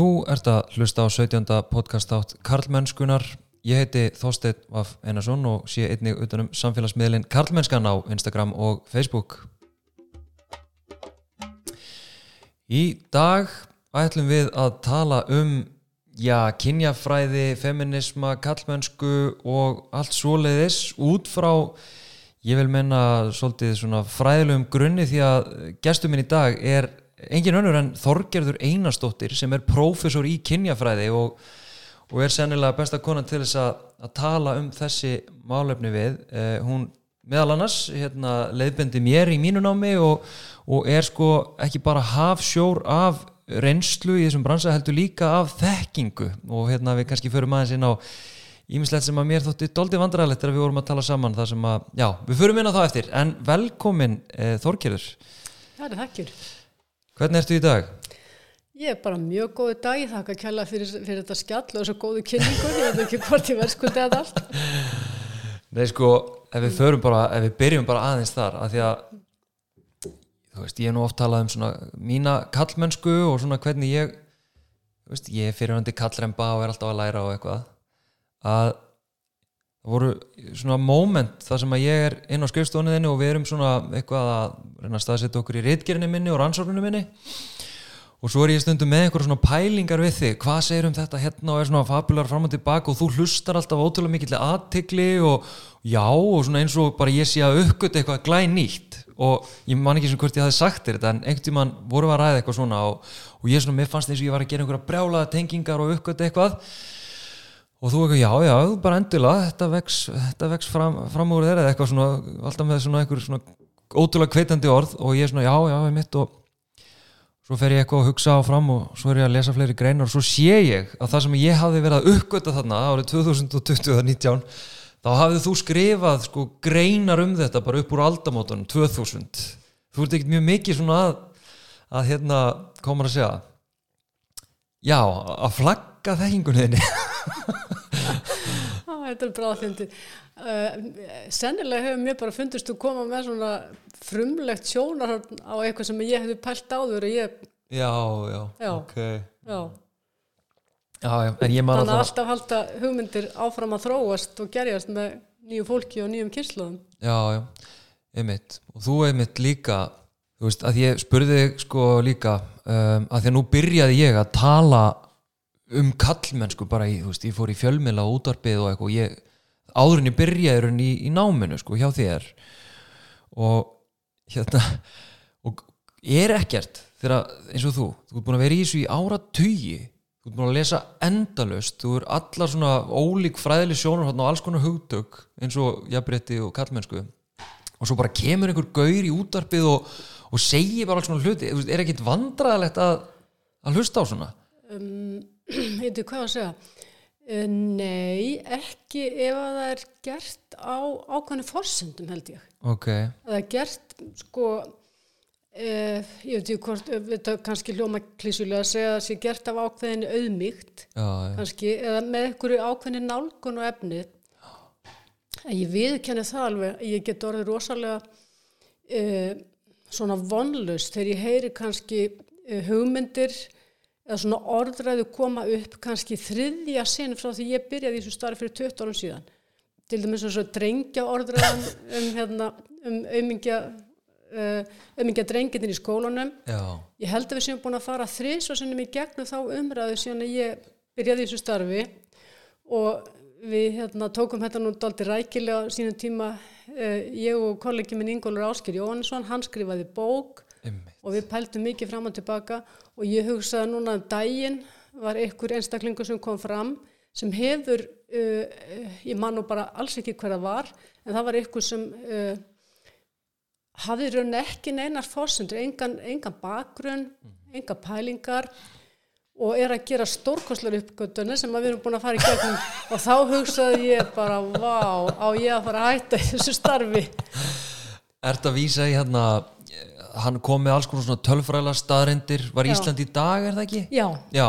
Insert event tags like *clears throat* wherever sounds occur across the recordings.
Þú ert að hlusta á 17. podcast átt Karlmennskunar. Ég heiti Þorstein Vaf Einarsson og sé einnig utanum samfélagsmiðlinn Karlmennskan á Instagram og Facebook. Í dag ætlum við að tala um já, kynjafræði, feminisma, karlmennsku og allt svoleiðis út frá, ég vil menna svolítið svona fræðilegum grunni því að gestur minn í dag er engin önnur en Þorgerður Einarstóttir sem er prófessor í kynjafræði og, og er sennilega besta konan til þess að, að tala um þessi málefni við. Eh, hún meðal annars hérna, leiðbendi mér í mínu námi og, og er sko ekki bara hafsjór af reynslu í þessum bransa heldur líka af þekkingu. Og hérna við kannski förum aðeins inn á ímislegt sem að mér þótti doldi vandræðilegt þegar við vorum að tala saman það sem að, já, við förum inn á það eftir. En velkomin eh, Þorgerður. Það er þekkjur. Hvernig ertu í dag? Ég er bara mjög góðu dag, ég þakka kjalla fyrir, fyrir þetta skjall og þessu góðu kynningu, ég veit ekki hvort ég verð skuldið þetta allt. Nei sko, ef við förum bara, ef við byrjum bara aðeins þar, að því að þú veist, ég er nú oft talað um svona mína kallmennsku og svona hvernig ég þú veist, ég er fyrirhandi kallremba og er alltaf að læra og eitthvað að það voru svona moment þar sem að ég er inn á skrifstofunniðinni og við erum svona eitthvað að reyna að staðsetja okkur í reitgerinni minni og rannsórnunni minni. Og svo er ég stundum með einhverjum svona pælingar við þig, hvað segir um þetta hérna og er svona fabular fram og tilbaka og þú hlustar alltaf ótrúlega mikill aðtikli og já og svona eins og bara ég sé að uppgöta eitthvað glæn nýtt og ég man ekki sem hvort ég hafi sagt þér þetta en einhvern tíman vorum við að ræða eitthvað svona og, og ég svona, mér fannst eins og ég var að gera einhverja brjálaða tengingar og uppgöta eitthvað og þú eitthvað, já, já, bara endilega þetta vex, þetta vex fram, fram úr þeirra eitthvað svona, alltaf með svona einhver svona ótrúlega kveitandi orð. Og ég svona, já, já, ég mitt og svo fer ég eitthvað að hugsa áfram og svo er ég að lesa fleiri greinar. Og svo sé ég að það sem ég hafði verið að uppgöta þarna árið 2020-19 þá hafið þú skrifað sko greinar um þetta bara upp úr aldamótunum 2000 þú ert ekkert mjög mikið svona að, að hérna, komur að segja? Já, að flagga þekkingunniðinni Á, *laughs* þetta er bráðfindi. Uh, sennilega hefur mér bara fundist þú koma með svona frumlegt sjónar á eitthvað sem ég hefði pælt áður ég, já, já, Já. ok já, já, en ég man að að alltaf halda hugmyndir áfram að þróast og gerjast með nýju fólki og nýjum kynsluðum. Já, já, einmitt og þú einmitt líka þú veist, að ég spurði sko líka um, að því að nú byrjaði ég að tala um kallmennsku bara í, þú veist, ég fór í fjölmiðla og útvarpið og eitthvað ég, áðurinn ég byrjaði raun í, í náminu sko hjá þér. Og hérna og er ekkert þegar eins og þú, þú ert búin að vera í þessu í ára tugi þú ert búin að lesa endalaust þú er allar svona ólík fræðileg sjónur og alls konar hugtök eins og jafnrétti og kallmennsku og svo bara kemur einhver gaur í útvarpið og, og segir bara alls svona hluti Þú veist, er ekkit vandræðilegt að, að hlusta á svona? Um, Heitir, hvað að segja? Uh, nei, ekki ef að það er gert á ákvæmni forsendum held ég. ok, Það er gert, sko, eh, ég veit ekki hvort, eh, þetta kannski hljóma klísulega að segja að það sé gert af ákveðinni auðmygt, kannski, eða með einhverju ákveðinni nálgun og efnið. En ég viðkenni það alveg, ég get orðið rosalega eh, svona vonlust þegar ég heyri kannski eh, hugmyndir eða svona orðræðu koma upp kannski þriðja sinn frá því ég byrjaði í þessu starfi fyrir 20 árum síðan. Til dæmis eins og drengja orðræðan um, hérna, um aumingja, uh, aumingja drengindin í skólanum. já, Ég held að við séum búin að fara þrís og sinnum í gegnum þá umræðu síðan að ég byrjaði í þessu starfi og við hérna, tókum þetta nú daldi rækilega sínum tíma uh, ég og kollegi minn Ingólfur Ásker Jóhannesson, hann skrifaði bók einmitt. Og við pæltum mikið fram og tilbaka og ég hugsaði núna um daginn var einhver einstaklingur sem kom fram sem hefur, uh, ég man nú bara alls ekki hver það var, en það var einhver sem uh, hafði raun ekki neinar fórsendur, engan, engan bakgrunn, engan pælingar og er að gera stórkostlar uppgötunni sem að við erum búin að fara í gegnum. *laughs* Og þá hugsaði ég bara, vá, á ég að fara að hætta þessu starfi. Ert að vísa í hérna hann kom með alls konar svona tölfræla staðrendir var Já. Ísland í dag, er það ekki? Já, Já,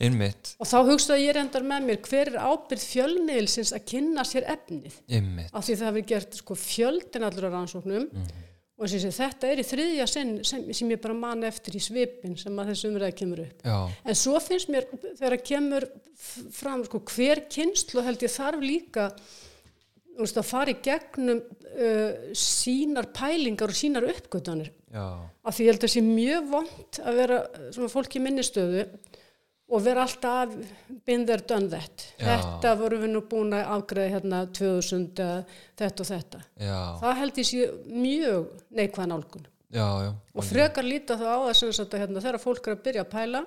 einmitt, Og þá hugsaði ég reyndar með mér hver er ábyrð fjölmiðilsins að kynna sér efnið? Einmitt. Af því það hefur gert sko fjöldin allur á rannsóknum. Og þessi, þetta er í þriðja sinn sem, sem ég bara man eftir í svipin sem að þessu umræði kemur upp. Já, en svo finnst mér þegar að kemur fram sko, hver kynslu held ég þarf líka veist, að fara í gegnum uh, sínar pælingar og sínar uppgötanir já, af því ég held að sé mjög vond að vera uh, svona fólk í minnistöðu og vera alltaf that. Já. þetta vorum við nú búin að afgreða hérna 2000 eða þetta og þetta. Já, það held ég sé mjög neikvæðan álgun já, já, og frekar líta það á það sagt að hérna, þegar fólk er að byrja að pæla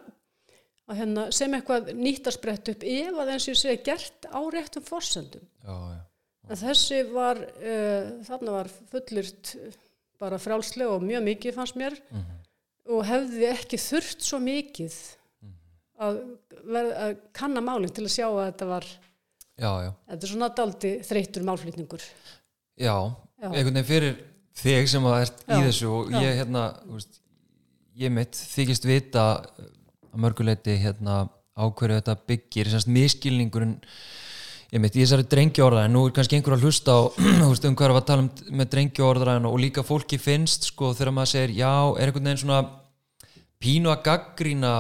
að hérna, sem eitthvað nýtt að spretta upp ef að eins og ég segja gert á réttum forsendum. Já, já, en þessi var uh, þarna var fullirt bara frálslega og mjög mikið fannst mér. Og hefði ekki þurft svo mikið að, verð, að kanna málinn til að sjá að þetta var já, já. þetta er svona daldi þreytur málflýtningur Já, Já. einhvern veginn fyrir þig sem að ert í þessu og ég hérna, veist, ég mitt þykist vita að mörguleiti hérna á hverju þetta byggir, semst miskilningurinn ég mitt í þessari drengjaorðræðin, nú er kannski einhver að hlusta á *clears throat* um hvað er að tala um með drengjaorðræðin og líka fólki finnst sko þegar maður segir já, er einhvern veginn svona pínu að gaggrína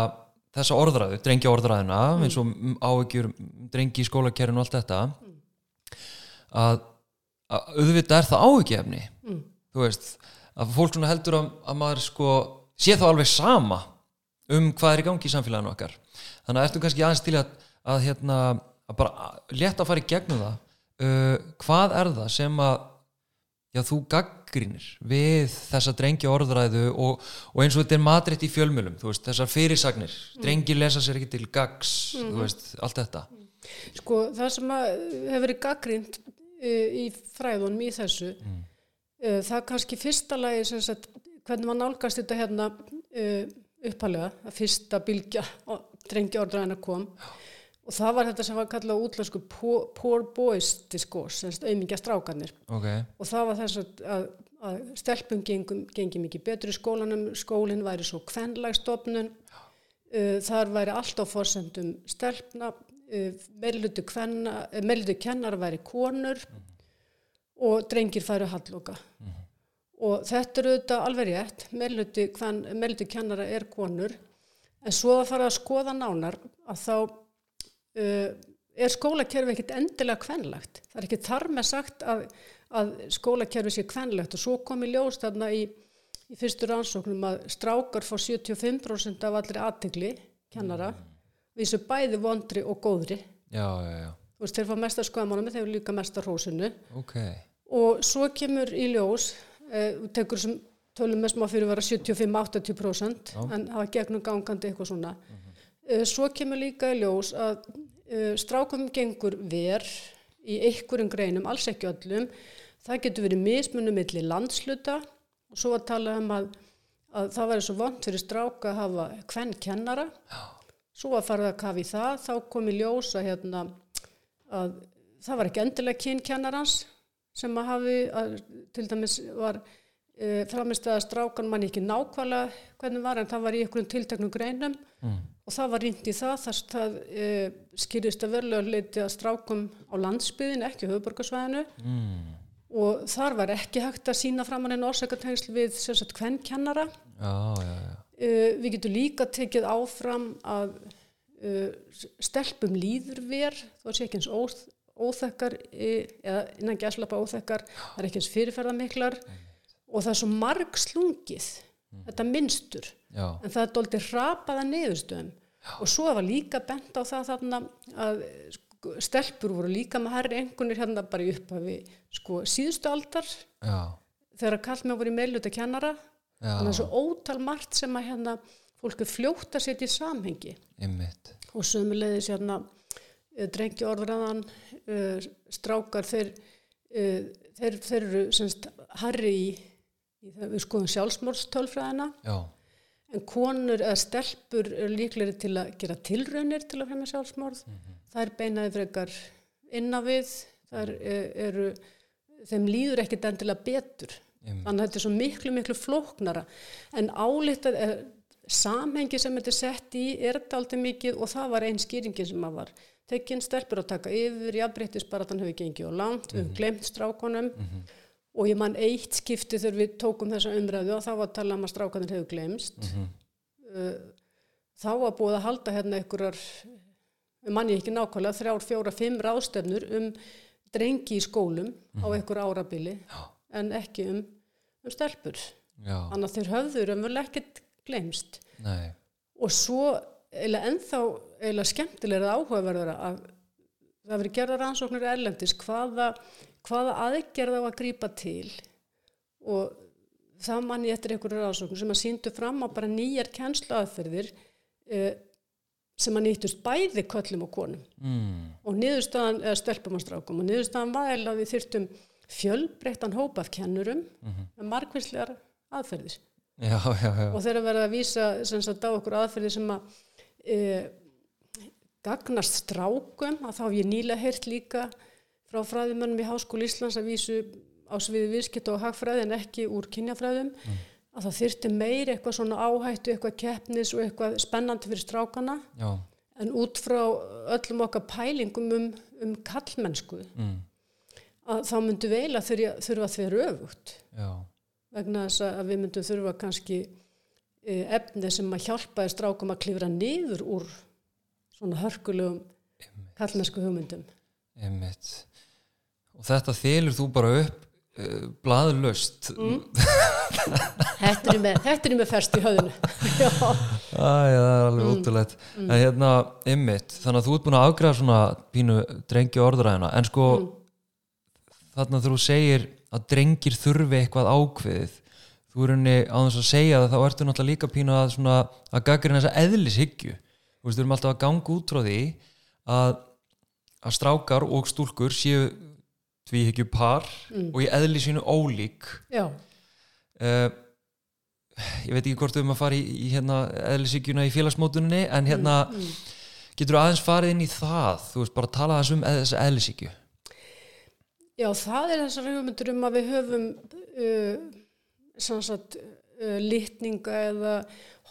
þessa orðræðu, drengjaorðræðina eins og áhyggjur drengi í skólakerfinu og allt þetta. Að, að auðvitað er það áhyggjefni Mm. þú veist, að fólk svona heldur að, að maður sko sé þá alveg sama um hvað er í gangi í samfélaginu okkar. Þannig að ertu kannski aðeins til að, að hérna, að bara létt að fara í gegnum það. Uh, hvað er það sem að já, þú gaggrínir við þessa drengja orðræðu og, og eins og þetta er matrætt í fjölmjölum veist, þessar fyrirsagnir, drengir lesa sér ekki til gags, þú veist, allt þetta. Sko það sem hefur verið gaggrind uh, í fræðunum í þessu Mm. uh, það kannski fyrsta lagi sagt, hvernig maður nálgast þetta hérna uh, uppalega, að fyrsta bylgja og drengi orðræðina kom og það var þetta sem var kallað á útlensku poor, poor boys discourse, auðmingja strákanir ok, og það var þess að, að, að stelpum gengum, gengi mikið betur í skólanum, skólinn væri svo kvenlægstofnun, uh, þar væri allt á forsendum stelpna, uh, meðlutu, uh, kennar væri konur og drengir færu halloka. Og þetta er auðvitað alveg rétt, meðlutu, kennara er konur, en svo að fara að skoða nánar að þá er skólakerfi ekkert endilega kvenlagt. Það er ekki þar með sagt að, að skólakerfi sé kvenlegt og svo kom í ljós þarna í, í fyrstu rannsóknum að strákar fá 75% af allir aðtegli kennara, vísu bæði vondri og góðri. já, já, já Þú veist, þeir fá mesta skoðamála með þeir líka mesta hrósinu ok, og svo kemur í ljós, eh, tekur sem tölum með smá fyrir að vera 75-80% Já. en hafa gegnum gangandi eitthvað svona. Eh, Svo kemur líka í ljós að uh, strákum gengur ver í einhverjum greinum, alls ekki öllum. Það getur verið mismunum milli landsluta og svo að tala um að, að það væri svo vant fyrir stráka að hafa hvern kennara. Svo að fara að kafa í það, þá kom í ljós að, hérna, að það var ekki endilega kynkennarans sem að hafi, að, til dæmis var e, framist að strákan manni ekki nákvæmlega hvernig var en það var í einhverjum tilteknum greinum mm. Og það var rýnt í það þar það e, skýrist að verulega leiti að strákum á landsbyðin, ekki höfuborgarsvæðinu Mm. og þar var ekki hægt að sína framann en orsakatengsl við sem sagt hvern kennara. já, já, já. Uh, við getum líka tekið áfram að uh, stelpum líður ver, þá sé ekki eins óþ, óþekkar, uh, eða innan gæslapa óþekkar, það er ekki eins fyrirferðamiklar og það er svo marg slungið, þetta minnstur já, en það doldið hrapaða niðurstöðum. Og svo var líka bent á það þarna að sko, stelpur voru líka með herri engunir hérna bara í upphafi sko, síðustu aldar. Já, þegar kallmenn voru í meilluta kennara. Þannig að svo ótal margt sem að hérna fólk fljótt að setja í samhengi. Einmitt. Og sömulegðis hérna uh, drengi orðræðan uh, strákar þeir, uh, þeir, þeir eru semst harri í, við skoðum sjálfsmórstölfræðina já, en konur eða stelpur eru líklegri til að gera tilraunir til að fremja sjálfsmórð það er beinaði frekar inna við. Það eru þeim líður ekkit endilega betur. Einmitt. Þannig að þetta er svo miklu, miklu flóknara. En álitað, er, samhengi sem þetta er sett í er þetta aldrei mikið og það var einn skýringin sem að var tekinn stelpur að taka yfir, jafnbreyttis bara þann hefur gengið á langt, við höfum glemt strákonum og ég man eitt skipti þegar við tókum þessa umræðu og þá var að tala um að strákanir hefur glemst Mhm. uh, þá var búið að halda hérna einhverjar manni ekki nákvæmlega, þrjár, fjóra, fimm ráðstefnur um drengi í skólum á einhver árabili Mhm. Já. en ekki um, um stelpur þannig að þeir höfður umverulega ekkert glemst nei og svo eiginlega ennþá eiginlega skemmtilega áhugaverðara að það verið gerða rannsóknir erlendis hvaða, hvaða aðgerð á að grípa til og það mann ég eftir einhverju rannsóknir sem að síndu fram á bara nýjar kennsluaðferðir eh, sem að nýttust bæði köllum og konum mm. og niðurstaðan, eða stelpum og strákum og niðurstaðan var að við þyrftum fjölbreyttan hóp af kennurum Mhm. með margvíslegar aðferðir já, já, já, og þegar verða að vísa sem sagt á okkur aðferði sem að e, gagnast strákum að þá hef ég nýlega heyrt líka frá fræðimönnum í Háskóli Íslands að vísu á sviði viðskipt og hagfræði en ekki úr kynjafræðum að það þyrfti meir eitthvað svona áhættu, eitthvað keppnis og eitthvað spennandi fyrir strákana já, en út frá öllum okkar pælingum um, um kallmennsku mm. að þá myndu vel að þurfa, þurfa að þeirra öfugt. Já, vegna þess að við myndum þurfa kannski e, efni sem að hjálpaði strákum að klifra niður úr svona hörkulegum kallmennsku hugmyndum. einmitt og þetta þylur þú bara upp uh, blaðlöst mm. Þetta er með, þetta er með ferst í höfðinu. *laughs* Já, Æ, það er alveg ótrúlegt. En hérna, einmitt, þannig að þú ert búin að afgræða svona pínu drengi orðræðina en sko þarna þegar þú segir að drengir þurfi eitthvað ákveðið þú er henni á þess að segja það þá ertu náttúrulega líka pínu að svona að gaggrina þessa eðlishyggju. Þú veist, við erum alltaf að ganga út frá því að, að strákar og stúlkur séu tvíhyggju par og í eðli sínu ólík. Já, uh, ég veit ekki hvort við erum að fara í, í hérna eðlisíkjuna í félagsmótuninni en hérna getur aðeins farið inn í það? Þú veist bara að tala aðeins um eð, þessa eðlisíkju já, það er þessar hugmyndur um að við höfum uh, sannsagt uh, litninga eða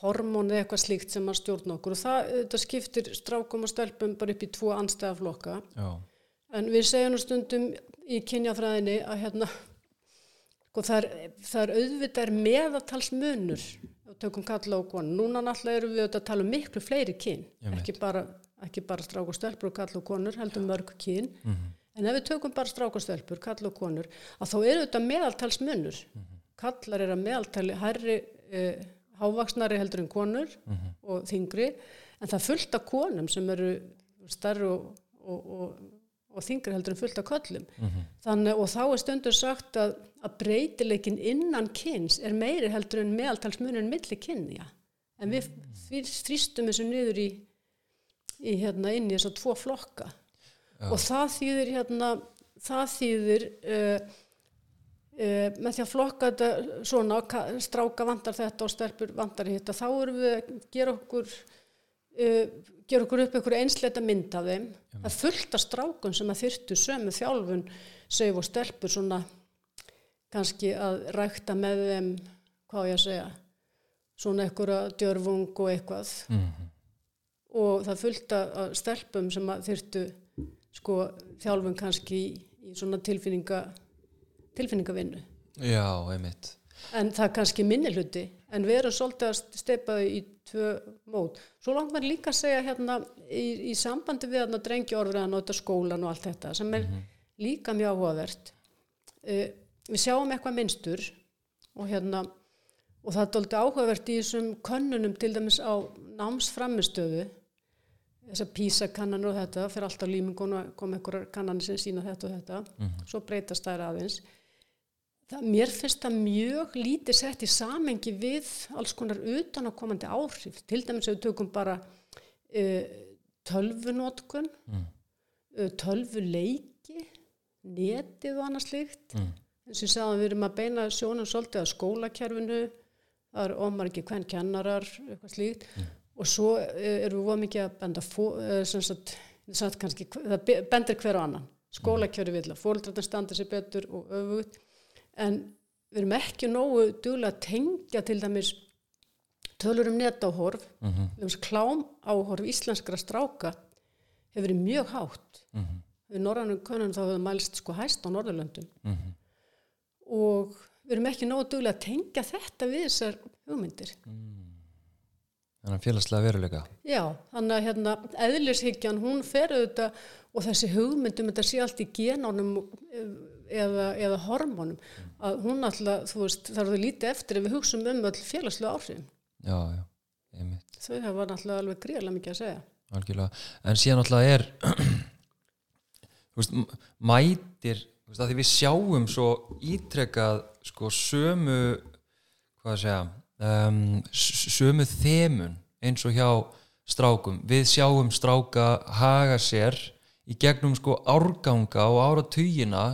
hormón eða eitthvað slíkt sem að stjórna okkur. Og það, það skiptir strákum og stelpum bara upp í tvo anstæðaflokka já, En við segjum stundum í kynjafræðinni að hérna, sko, það, er, auðvitað er meðatalsmunur og tökum kalla og konu. Núna náttúrulega erum við að tala um miklu fleiri kyn, ekki bara, ekki bara strák og stelpur og kalla og konur, heldur mörg kyn. Mhm. En ef við tökum bara strák og stelpur, kalla og konur, að þá eru þetta meðaltalsmunur. Kallar er að meðaltali hærri, eh, hávaksnari heldur en konur og þingri, en það er fullt af konum sem eru starri og, og, og, og þingri heldur en fullt af köllum. Þannig, og þá er stundur sagt að, að breytileikin innan kyns er meiri heldur en meðaltalsmunin milli kynja. En við mm. þrýstum þessu niður í, í hérna inn í þess að tvo flokka. Og það þýðir hérna, það þýðir uh, uh, með því að flokka þetta svona, ka- stráka vantar þetta og stelpur vantar hitta, þá erum við að gera okkur uh, gera okkur upp einhverju einsleita mynd af þeim. Það er fullt af strákun sem að þyrtu sömu þjálfun sögum og stelpur svona kannski að rækta með þeim, hvað ég að segja, svona einhverja djörfung og eitthvað Mhm. og það fullt af af stelpum sem að þyrtu sko þjálfun kannski í, í svona tilfinninga tilfinningavinnu. já, einmitt En það er kannski minni hluti, en við erum svolítið að steipa þau í tvö mót. Svo langt maður líka að segja hérna í, í sambandi við hérna drengi orðræðan og þetta skólan og allt þetta sem er líka mjög áhugavert. Uh, við sjáum eitthvað minnstur og hérna og það er doldið áhugavert í þessum könnunum til dæmis á námsframistöðu þessar písakannanir og þetta fyrir alltaf límingun og kom einhverjar kannanir sem sína þetta og þetta. Svo breytast þær aðeins það, mér finnst það mjög lítið sett í samengi við alls konar utanakomandi áhrif. Til dæmis ef við tökum bara uh, tölvunótkun Mm. uh, tölvuleiki netið og annað slíkt. Mm. eins og ég sagði að við erum að beina sjónum svolítið að skólakerfinu það er ómar ekki hvern kennarar eitthvað slíkt. Og svo eh, erum við voða mikið að benda fó- eh, sem sagt, sagt kannski, það be- bendir hver á annan. Skólakjöru vilja, fóldrarnir standa sér betur og öfugt en við erum ekki nógu duglega að tengja til dæmis tölur um netáhorf Mhm. mm klám áhorf íslenskra stráka hefur verið mjög hátt Mhm. við norrænum konun þá hefur mælst sko hæst á Norðurlöndum Mhm. og við erum ekki nógu duglega að tengja þetta við þessar hugmyndir. Þannig að félagslega veruleika. Já, þannig að hérna eðlishyggjan, hún fer auðvitað og þessi hugmyndum, þetta sé allt í genónum eða, eða hormónum, að hún alltaf, þú veist, þarf það lítið eftir ef við hugsaum um öll félagslega áhrifin. Já, já, einmitt. Þau hafa alltaf alveg gríðlega mikið að segja. Algjörlega. En síðan alltaf er, *clears throat* þú veist, mætir, þú veist, að því við sjáum svo ítrekkað, sko, sömu, hvað að segja, um, sömu þemun eins og hjá strákum. Við sjáum stráka haga sér í gegnum sko árganga og áratugina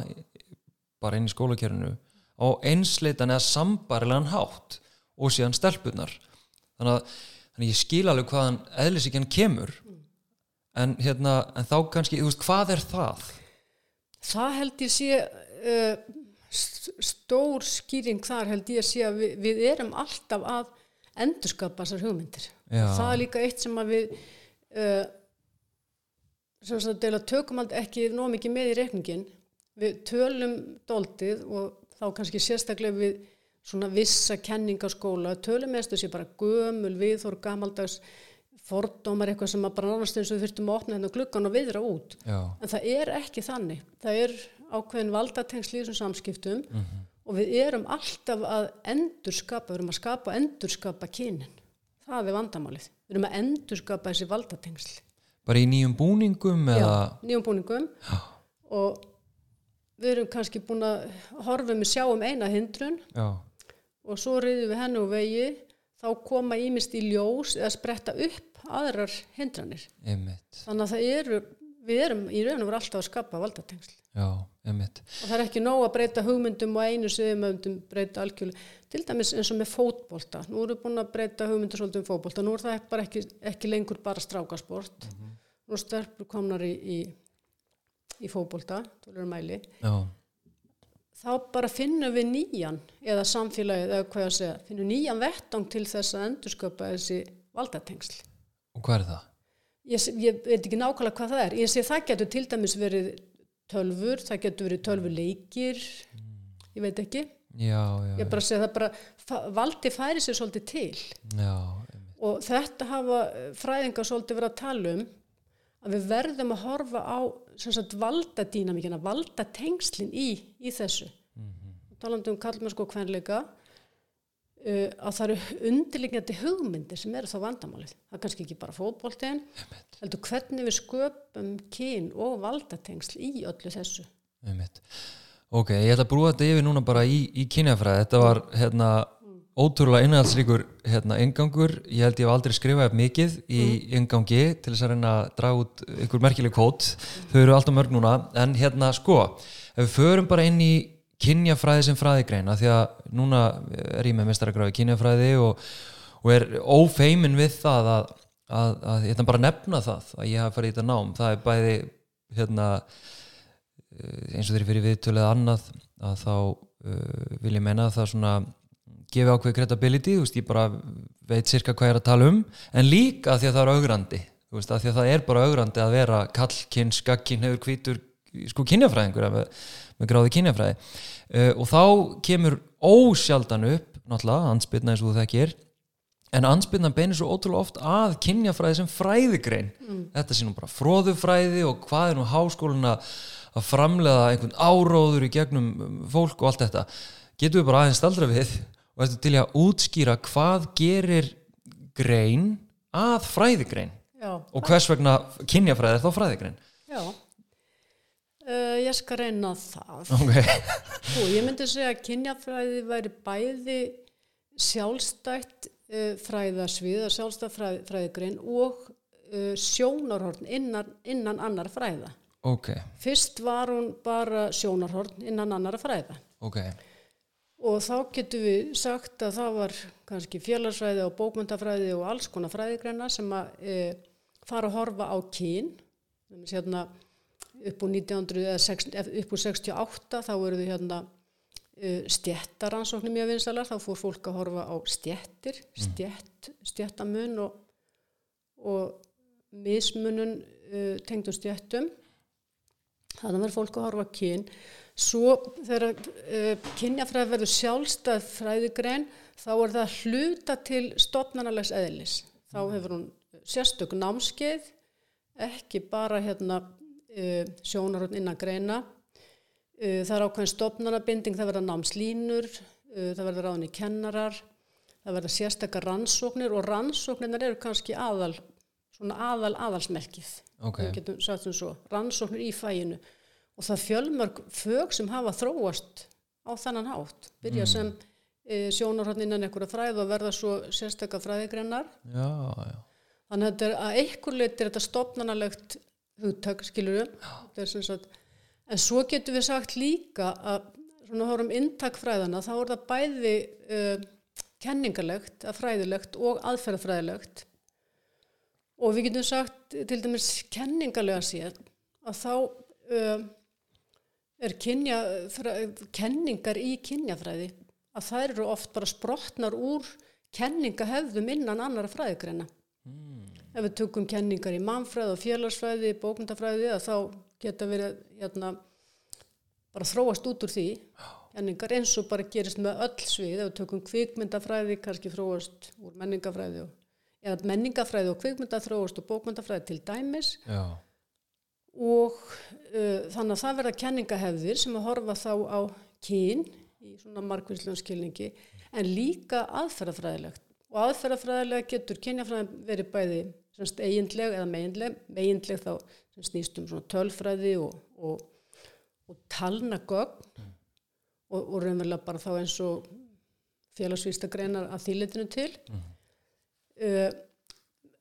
bara inn í skólakerfinu á einsleitan eða sambarilegan hátt og síðan stelpunar þannig að, þannig að ég skil alveg hvaðan eðlisíkjan kemur en, hérna, en þá kannski, þú veist, hvað er það? Það held ég sé uh, st- stór skýring þar held ég sé að við, við erum alltaf að endurskapa þessar hugmyndir. Já. Það er líka eitt sem að við uh, sem deila tökum aldrei ekki nóg mikið með í reikningin. Við tölum doldið og þá kannski sérstaklega við svona vissa kenningaskóla, tölum með þessu sé bara gömul viðhor, gamaldags fordómar, eitthvað sem að bara nánast eins og við þurftum að opna hérna gluggan og viðra út. Já, En það er ekki þannig. Það er ákveðin valdatengsl í þessum samskiptum og við erum alltaf að endurskapa, við erum að skapa og endurskapa kynin. Það er vandamálið. Við erum að endurskapa þessi valdatengsl. bara í nýjum búningum eða, nýjum búningum og við erum kannski búin að horfa með sjáum eina hindrun já, og svo reyðum við henni úr vegi. Þá koma ímist í ljós eða spretta upp aðrar hindranir. einmitt. Þannig að það eru, við erum í raun og veru alltaf að skapa valdatengsl. já, og það er ekki nóg að breyta hugmyndum og einu við breyta algjörlega. Til dæmis eins og með fótbolta. Nú erum við búin að breyta hugmyndur svolítið um fótbolta. Nú er það ekki, ekki lengur bara strákasport. Nú er stelpur komnar í, í, í mæli. Já, þá bara finnum við nýjan eða samfélagið eða segja finnum nýjan vettang til þess að endursköpa þessi valdatengsl. Og hvað er það? ég, ég veit ekki nákvæmlega hvað það er. Ég sé það getur til dæmis verið tölfur, það getur verið tölvuleikir ég veit ekki. Já, já, ég bara segi það bara valdi færi sér svolítið til. Já, og þetta hafa fræðingar svolítið verið að tala um að við verðum að horfa á sem sagt valdadýnamíkina valdatengslin í, í þessu. Talandi um kallmennsku og kvenleika uh, að það eru undirliggjandi hugmyndir sem eru þá vandamálið. Það er kannski ekki bara fótboltin heldur hvernig við sköpum kyn og valdatengsl í öllu þessu. Einmitt. Ok, ég ætla að brúa þetta yfir núna bara í, í kynjafræði. Þetta var hérna ótrúlega innhaldsríkur hérna ingangur ég held ég hef aldrei skrifað mikið í ingangi til þess að reyna að draga út ykkur merkileg kót, þau eru alltaf mörg núna. En hérna sko, ef við förum bara inn í kynjafræði sem fræðigreina því að núna er ég með mestaragráði kynjafræði og, og er ófeimin við það að, að, að ætla bara nefna það að ég hafa farið í þetta nám, það er bæði hérna eins og þeirri fyrir viðtölu eða annað að þá uh, vil ég menna að það svona gefi ákveð credibility, þú veist, ég bara veit cirka hvað ég er að tala um, en líka því að það er augrandi, þú veist, því að það er bara augrandi að vera kallkinn, skakkinn hefur hvítur, sko kynjafræðingur með, með gráði kynjafræði. Uh, og þá kemur ósjaldan upp, náttúrulega, ansbyrna eins og þú þekkir en ansbyrnan beinir svo ótrúlega oft að kynjafræði sem fræðigrein. Þetta sé nú bara fróðufræði og hvað er nú háskólin að framlega einhvern áróður í gegnum um, fólk og allt þetta. Getum við bara aðeins staldra við og ertu til að útskýra hvað gerir grein að fræðigrein? Já, og hvers vegna kynjafræði er þá fræðigrein? Já. Uh, ég skal reyna það. Ok, *laughs* Sko, ég myndi segja að kynjafræði væri bæði sjálfstætt uh, fræðasvið, eða sjálfstætt fræð, fræðigrein og uh, sjónarhorn innan, innan annar fræða. ok, Fyrst var hún bara sjónarhorn innan annar fræða. Ok og þá getum við sagt að það var kannski félagsfræði og bókmyndafræði og alls konar fræðigreina sem að e, fara að horfa á. Þannig hérna upp úr 1900 eða sex- ef- upp úr 68 þá eru þau hérna uh, stjettaransóknir mjög vinsalar, þá fór fólk að horfa á stjettir, stjett, stjettamun og, og mismunun uh, tengdum stjettum. Þannig verður fólk að horfa kyn. Svo þegar uh, kynjafræði verður sjálfstæð fræðigrein þá er það hluta til stopnarnalegs eðlis. Þá hefur hún sérstök námskeið, ekki bara hérna uh, sjónarhund innan greina. Uh, það er ákveðin stopnarnabinding, það verða námslínur, það verða ráðinni kennarar, það verða sérstakar rannsóknir og rannsóknirnar eru kannski aðal, svona aðal aðalsmerkið. Ok. Við getum sagt sem svo, rannsóknir í fæinu og það fjölmörg fög sem hafa þróast á þannan hátt byrja sem e, sjónarhótt innan einhverja fræð og verða svo sérstakka fræðigrennar já, já, þannig að þetta er að einhver leiti er þetta stopnanalegt hugtak skilur við en svo getum við sagt líka að svona hórum inntak fræðana þá er það bæði uh, kenningarlegt, að fræðilegt og aðferðafræðilegt. Og við getum sagt til dæmis kenningarlega séð að þá uh, er kenningar í kynjafræði að þær eru oft bara sprotnar úr kenningahefðum innan annara fræðigreina. Mm. Ef við tökum kenningar í mannfræði og félagsfræði, bókmyndafræði, þá geta verið hérna, bara þróast út úr því kenningar eins og bara gerist með öll svið. Ef við tökum kvikmyndafræði, kannski þróast úr menningafræði og, eða menningafræði og kvikmyndaþróast og bókmyndafræði til dæmis. já, og uh, þannig að það verða kenningahefðir sem að horfa þá á kyn í svona markvíslegum skilningi en líka aðferðafræðilegt. Og aðferðafræðilega getur kynjafræðin verið bæði semst eiginleg eða meginleg, meginleg þá sem snýst um svona tölfræði og, og, og talnagögn og, og raunverulega bara þá eins og félagsvísta greinar að þýletinu til. Uh,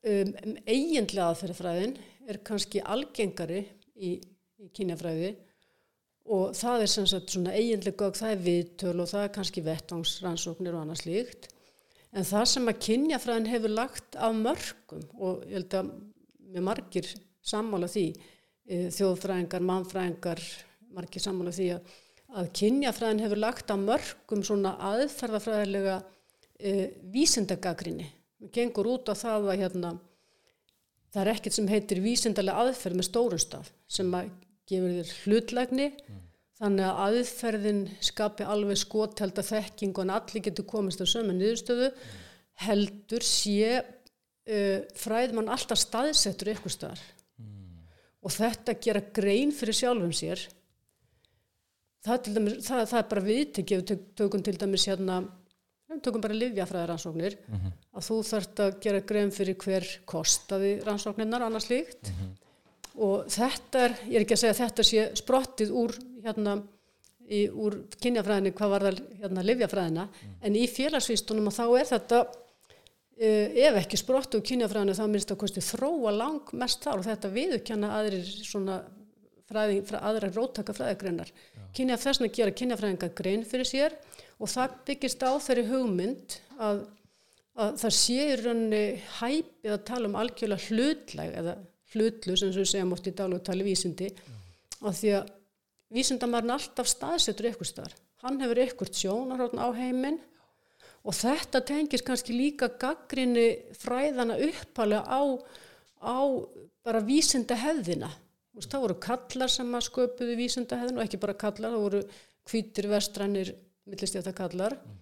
um, eiginlega aðferðafræðin er kannski algengari í, í kynjafræði og það er sem sagt svona eiginlega gögn, það er viðtöl og það er kannski vettvangsrannsóknir og annað slíkt. En það sem að kynjafræðin hefur lagt af mörgum og ég held að með margir sammála því e, þjóðfræðingar, mannfræðingar margir sammála því að, að kynjafræðin hefur lagt af mörgum svona aðferðafræðilega e, vísindagagrinni gengur út á það að hérna það er ekkert sem heitir vísindarlega aðferð með stórunstaf sem að gefur þér hlutlægni mm. þannig að aðferðin skapi alveg skothelda þekking og en allir getur komist á sömu niðurstöðu mm. heldur sé uh, fræðmann alltaf staðsettur ykkur staðar mm. og þetta gera grein fyrir sjálfum sér það, dæmis, það, það er bara viðtekið við tökum til dæmis hérna tökum bara livjafræðaransóknir mm -hmm. að þú þarft að gera grein fyrir hver kostaði rannsóknirnar annars líkt mm -hmm. og þetta er, ég er ekki að segja að þetta sé sprottið úr hérna í, úr kynjafræðinni hvað var það hérna livjafræðina mm. en í félagsvístunum þá er þetta uh, ef ekki sprottið úr kynjafræðinu þá minnst að kosti þróa lang mest þar og þetta viðurkenna aðrir svona fræði, aðra róttaka fræðigreinar kynjaf þess að gera kynjafræðinga grein fyrir sér og það byggist á þeirri hugmynd að, að það sé í rauninni hæpið að tala um algjörlega hlutlæg eða hlutlu sem við segjum oft í dag og tala vísindi. Af því að vísindamarinn alltaf staðsetur ykkur staðar. Hann hefur ykkur sjónarhóttn á heiminn og þetta tengis kannski líka gaggrinni fræðana uppalega á, á bara vísinda hefðina það voru kallar sem að sköpuðu vísinda hefðina og ekki bara kallar, það voru hvítir vestrannir millistjáta kallar mm.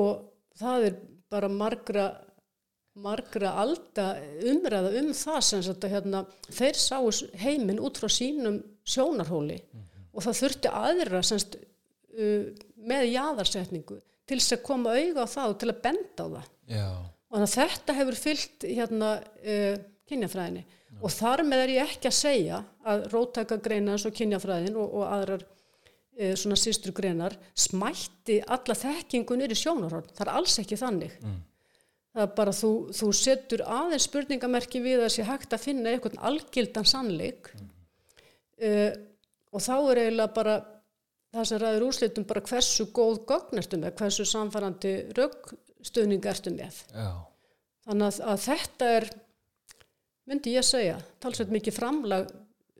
og það er bara margra margra alda umræða um það sem þetta hérna þeir sáu heiminn út frá sínum sjónarhóli mm -hmm. og það þurfti aðra semst uh, með jáðarsetningu til þess að koma auða á það og til að benda á það Já. og þannig að þetta hefur fyllt hérna uh, kynjafræðinni Já. og þar með er ég ekki að segja að róttæka greina eins og kynjafræðin og, og aðrar svona sístur grenar smætti alla þekkingunir í sjónarhorn það er alls ekki þannig mm. það er bara þú, þú setur aðeins spurningamerki við að sé hægt að finna einhvern algildan sannleik mm. e, og þá er eiginlega bara það sem ræður úrslitum bara hversu góð gögn ertu með, hversu samfærandi raugstöðning ertu með Já. þannig að, að þetta er myndi ég segja talsveit mikið framlag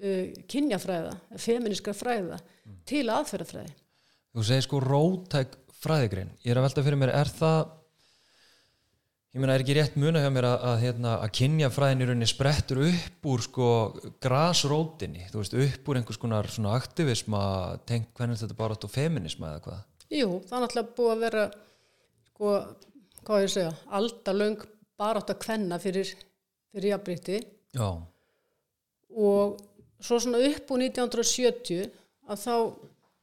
uh, kynjafræða, feminiska fræða mm. til aðferðafræði. Þú segir sko rótæk fræðigrein, ég er að velta fyrir mér, er það ég meina er ekki rétt muna hjá mér að, að, hérna, að kynjafræðin í rauninni sprettur upp úr sko grasrótinni, þú veist, upp úr einhvers konar svona aktivisma tengt hvernig þetta bara átt og feminisma eða hvað? Jú, það er náttúrulega búið að vera sko, hvað ég segja aldalöng barátt að kvenna fyrir, fyrir jafnbrytti Já, og svo svona upp úr 1970 að þá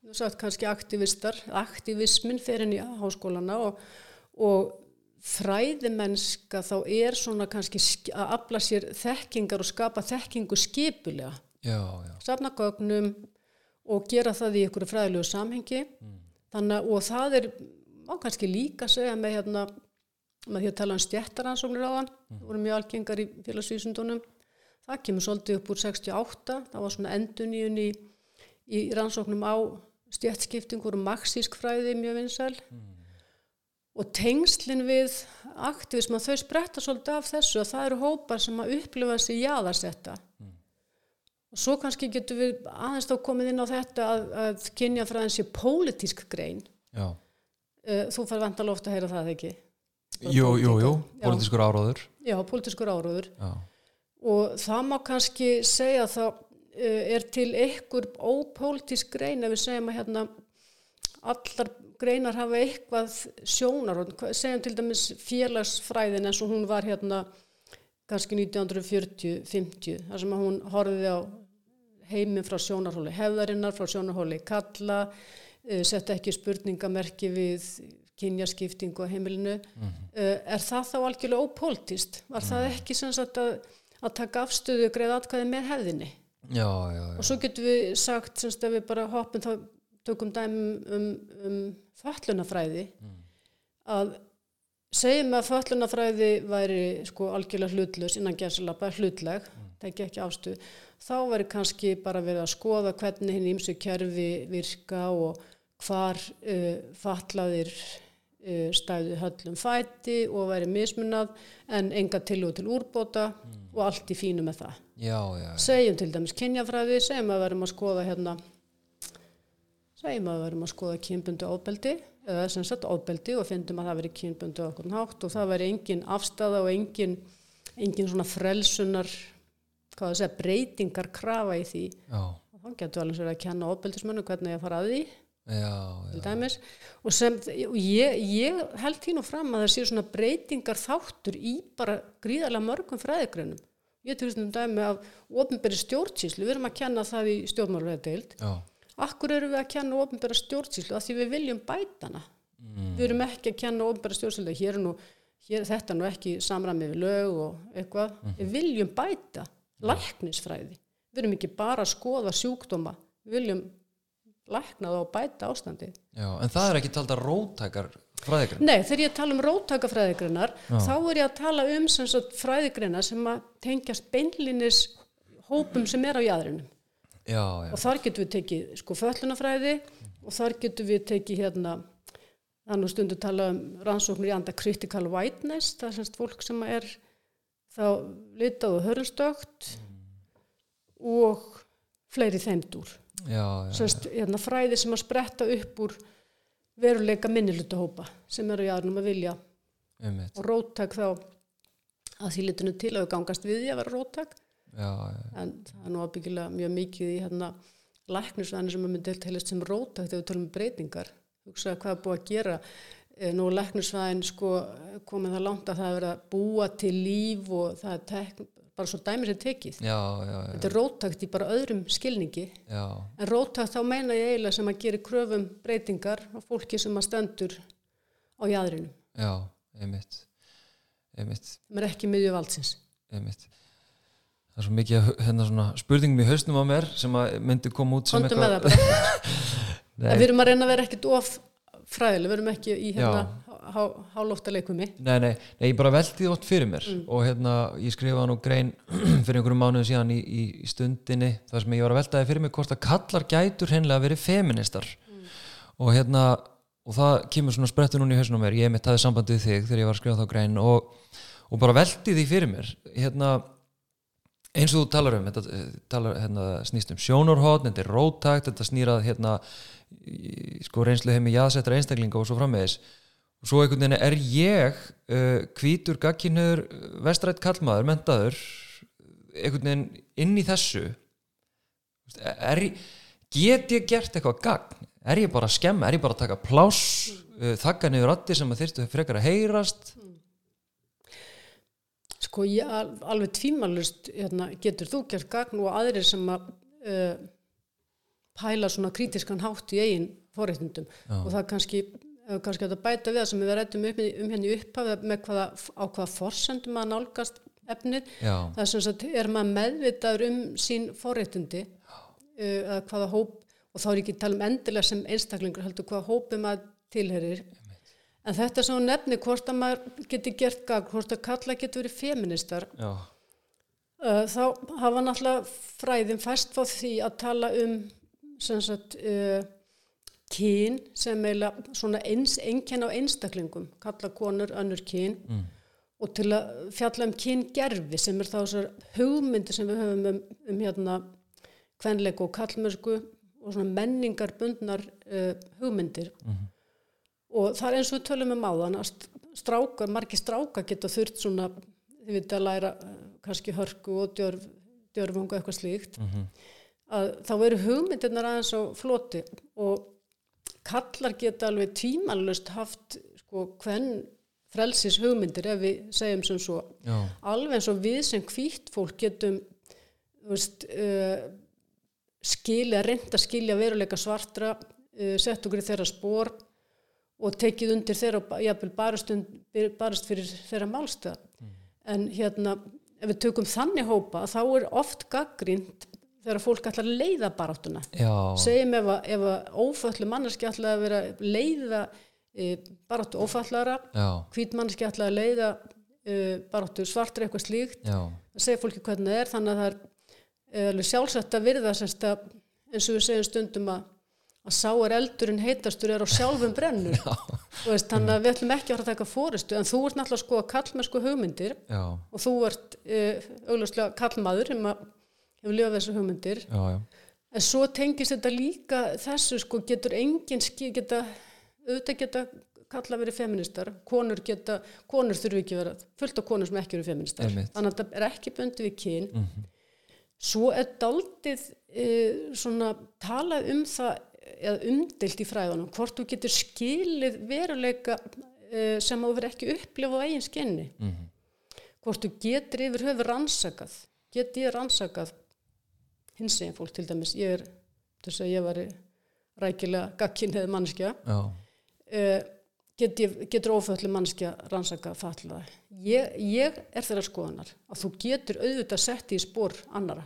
þú sagt, kannski aktivistar, aktivismin fer inn í háskólana og, og fræðimennska þá er svona kannski sk- að afla sér þekkingar og skapa þekkingu skipulega. Já, já, safna gögnum og gera það í einhverju fræðilegu samhengi. Þannig að og það er má kannski líka segja með hérna með því að tala um stjættaransóknir á hann það voru mjög algengar í félagsvísundunum það kemur svolítið upp úr 68 það var svona enduníun í, í rannsóknum á stjættskiptingur og marxísk fræði mjög vinsæl. Og tengslinn við aktivism að þau spretta svolítið af þessu að það eru hópar sem að upplifa sig jaðarsetta. Og svo kannski getur við aðeins þá komið inn á þetta að, að kynjafræðin sé pólitísk grein. Já. Uh, þú fær vantalega ofta að heyra það ekki? Jú, jú, jú, Já. politískur áráður já, pólitískur áróður. Já, og það má kannski segja að það uh, er til einhver ópólitísk grein ef við segjum að hérna allar greinar hafa eitthvað sjónar segjum til dæmis félagsfræðin eins og hún var hérna kannski 1940-50 þar sem hún horfiði á heiminn frá sjónarhóli hefðarinnar frá sjónarhóli kalla uh, setta ekki spurningamerki við kynjaskiptingu á heimilinu. Uh, er það þá algjörlega ópoltist var það ekki sem sagt að, að taka afstöðu og greið atkvæði með hefðinni. Já, já, já. og svo getum við sagt sem sagt ef við bara hoppum þá tökum dæmi um, um föllunafræði að segjum að föllunafræði væri sko algjörlega hlutlaus innan gerðsalapa hlutleg, teki ekki afstuð þá væri kannski bara verið að skoða hvernig hinn ímsu kerfi virka og hvar uh, fallaðir uh, stæðu höllum fæti og væri mismunað en enga tilhug til úrbóta og allt í fínu með það. Já, já, já. segjum til dæmis kynjafræði, segjum að við verum að skoða hérna segjum að við verum að skoða kynbundu ofbeldi eða sem sagt ofbeldi og fyndum að það veri kynbundu okkur hátt og það veri engin afstæða og engin, engin svona frelsunar segja, breytingar krafa í því. Já, og þá getur alveg verið að kenna ofbeldismönnum hvernig ég fara að því til dæmis. Og sem, ég, ég held nú fram að það séu svona breytingar þáttur í bara gríðarlega mörgum fræðigrunum ég til þessum dæmi af ofnbæri stjórnsýslu, við erum að kenna það í stjórnmálverðdeild já, akkur eru við að kenna ofnbæra stjórnsýslu? Af því við viljum bætana. Mm. við erum ekki að kenna ofnbæra stjórnsýslu. Hér er nú, hér er þetta nú ekki samræmið við lög og eitthvað. Við viljum bæta læknisfræði. Við erum ekki bara að skoða sjúkdóma. Við viljum lækna það og bæta ástandi já, en það er ekki taldar rótækar fræðigrann Nei, þegar ég tala um róttakafræðigreinar þá er ég að tala um fræðigreinar sem að tengjast beinlinis hópum sem er á jæðrinum já, já, og þar getum við tekið sko föllunafræði og þar getum við tekið hérna þannig stundu tala um rannsóknir í anda critical whiteness það er semst fólk sem er þá litað og hörnstögt og fleiri já, semst hérna, fræði sem að spretta upp úr veruleika minnilutahópa sem eru á jæðrinum að vilja. Einmitt, og róttak þá að því litinu til að við gangast við því að vera já, en það er nú ábyggilega mjög mikið í hérna læknisvæðinu sem að myndi telast sem róttak þegar við tölum um breytingar. Hugsa hvað er búið að gera. Eh, nú er læknisvæðin sko komið það langt að það er að búa til líf og það er bara svo dæmis er tekið. Já, já, já, þetta er róttakt í bara öðrum skilningi. Já, en róttakt þá meina ég eiginlega sem að gera kröfum breytingar á fólki sem að stendur á jæðrinum já, einmitt, einmitt, sem er ekki miðju valdsins. Einmitt. Það er svo mikið hérna svona spurningum í hausnum á mér sem að myndi koma út sem það. *laughs* En við erum að reyna að vera ekkert of fræðileg, við erum ekki í hérna hálófta leikumi. Nei, nei, nei, ég bara veldi það oft fyrir mér Mm. og hérna, ég skrifaði nú grein *clears throat* fyrir einhverjum mánuðum síðan í, í, í stundinni þar sem ég var að veltaði fyrir mig hvort að kallar gætur hreinlega verið feministar Mm. og hérna og það kemur svona sprettur núna í hausnum á mér ég mitt hafði samband við þig þegar ég var að skrifa þá grein og, og bara veldi því fyrir mér hérna eins og þú talar um þetta eh, talar, hérna, snýst um sjónarhótt, þetta er rótakt þetta snýrað hérna sko reynslu heimi jaðsettra einstaklinga og svo framvegis. Og svo einhvern veginn er ég uh, hvítur gagkinur vestrætt kallmaður, mentaður einhvern veginn inn í þessu. Er, get ég gert eitthvað gagn? Er ég bara að skemma, er ég bara að taka pláss uh, þakka niður raddi sem að þyrstu frekar að heyrast Sko ég al- alveg tvímalust hérna, getur þú gert gagn og aðrir sem að uh, pæla svona krítiskan hátt í eigin forréttundum og það kannski, við kannski að bæta við það sem við rættum um, um henni upphafið með hvaða, á hvaða forsendum að nálgast efnið. Já, það er sem sagt, er maður meðvitaður um sín forréttundi uh, að hvaða hóp, og þá er ekki að tala um endilega sem einstaklingur, heldur hvaða hópi maður tilherir en þetta sem hún nefnir, hvort að maður geti gert gagn, hvort að kalla getur verið feministar, uh, þá hafa náttúrulega fræðin fæst fá því að tala um sem sagt uh, kyn sem eiginlega svona eins, einkenn á einstaklingum, kalla konur önnur kyn. Mm. og til að fjalla um kyngerfi sem er þá þessar hugmyndir sem við höfum um, um hérna kvenleik og kallmörsku og svona menningarbundnar uh, hugmyndir og það er eins og við tölum um áðan að st- strákar, margir strákar geta þurft svona, þið veit að læra uh, kannski hörku og djörf, djörfungu eitthvað slíkt. Mhm. að þá eru hugmyndirnar aðeins á floti og kallar geta alveg tímalust haft sko hvern frelsis hugmyndir ef við segjum sem svo. Já, alveg eins og við sem hvítt fólk getum veist, uh, skilja, reynda skilja veruleika svartra, uh, sett okkur í þeirra spór og tekið undir þeirra og jafnvel barast, barast fyrir þeirra málstöð. En hérna, ef við tökum þannig hópa, þá er oft gaggrínt þegar fólk ætlar að leiða baráttuna. Segjum ef að, ef að óföllu manneski ætla að vera leiða e, baráttu ófallara, já, hvít manneski ætla að leiða e, baráttu svartra eitthvað slíkt, já, að segja fólki hvernig það er, þannig að það er e, sjálfsagt að virða semst að eins og við segjum stundum að að sá er eldurinn heitastur er á sjálfum brennur *laughs* veist, þannig að við ætlum ekki að fara að taka fóristu en þú ert náttúrulega sko að kallmennsku hugmyndir já, og þú ert e, augljóslega kallmaður sem að hefur lifað þessu hugmyndir já, já, En svo tengist þetta líka þessu sko getur enginn ski geta, auðvitað geta kalla verið feministar, konur geta, konur þurfi ekki vera, fullt af konur sem ekki eru feministar. Einmitt. Þannig að þetta er ekki bundið við kyn. Mhm. Svo er daldið e, svona talað um það eða umdilt í fræðunum, hvort þú getur skilið veruleika e, sem þú verið ekki upplifa á eigin skinni. Mhm. Hvort þú getur yfir höfu rannsakað, get ég rannsakað hins eginn fólk til dæmis, ég er þess að ég var rækilega gagkinnið mannskja já, uh, get ég, getur óföllu mannskja rannsaka fatlaða. Ég, ég er þeirra skoðanar að þú getur auðvitað sett í spór annara.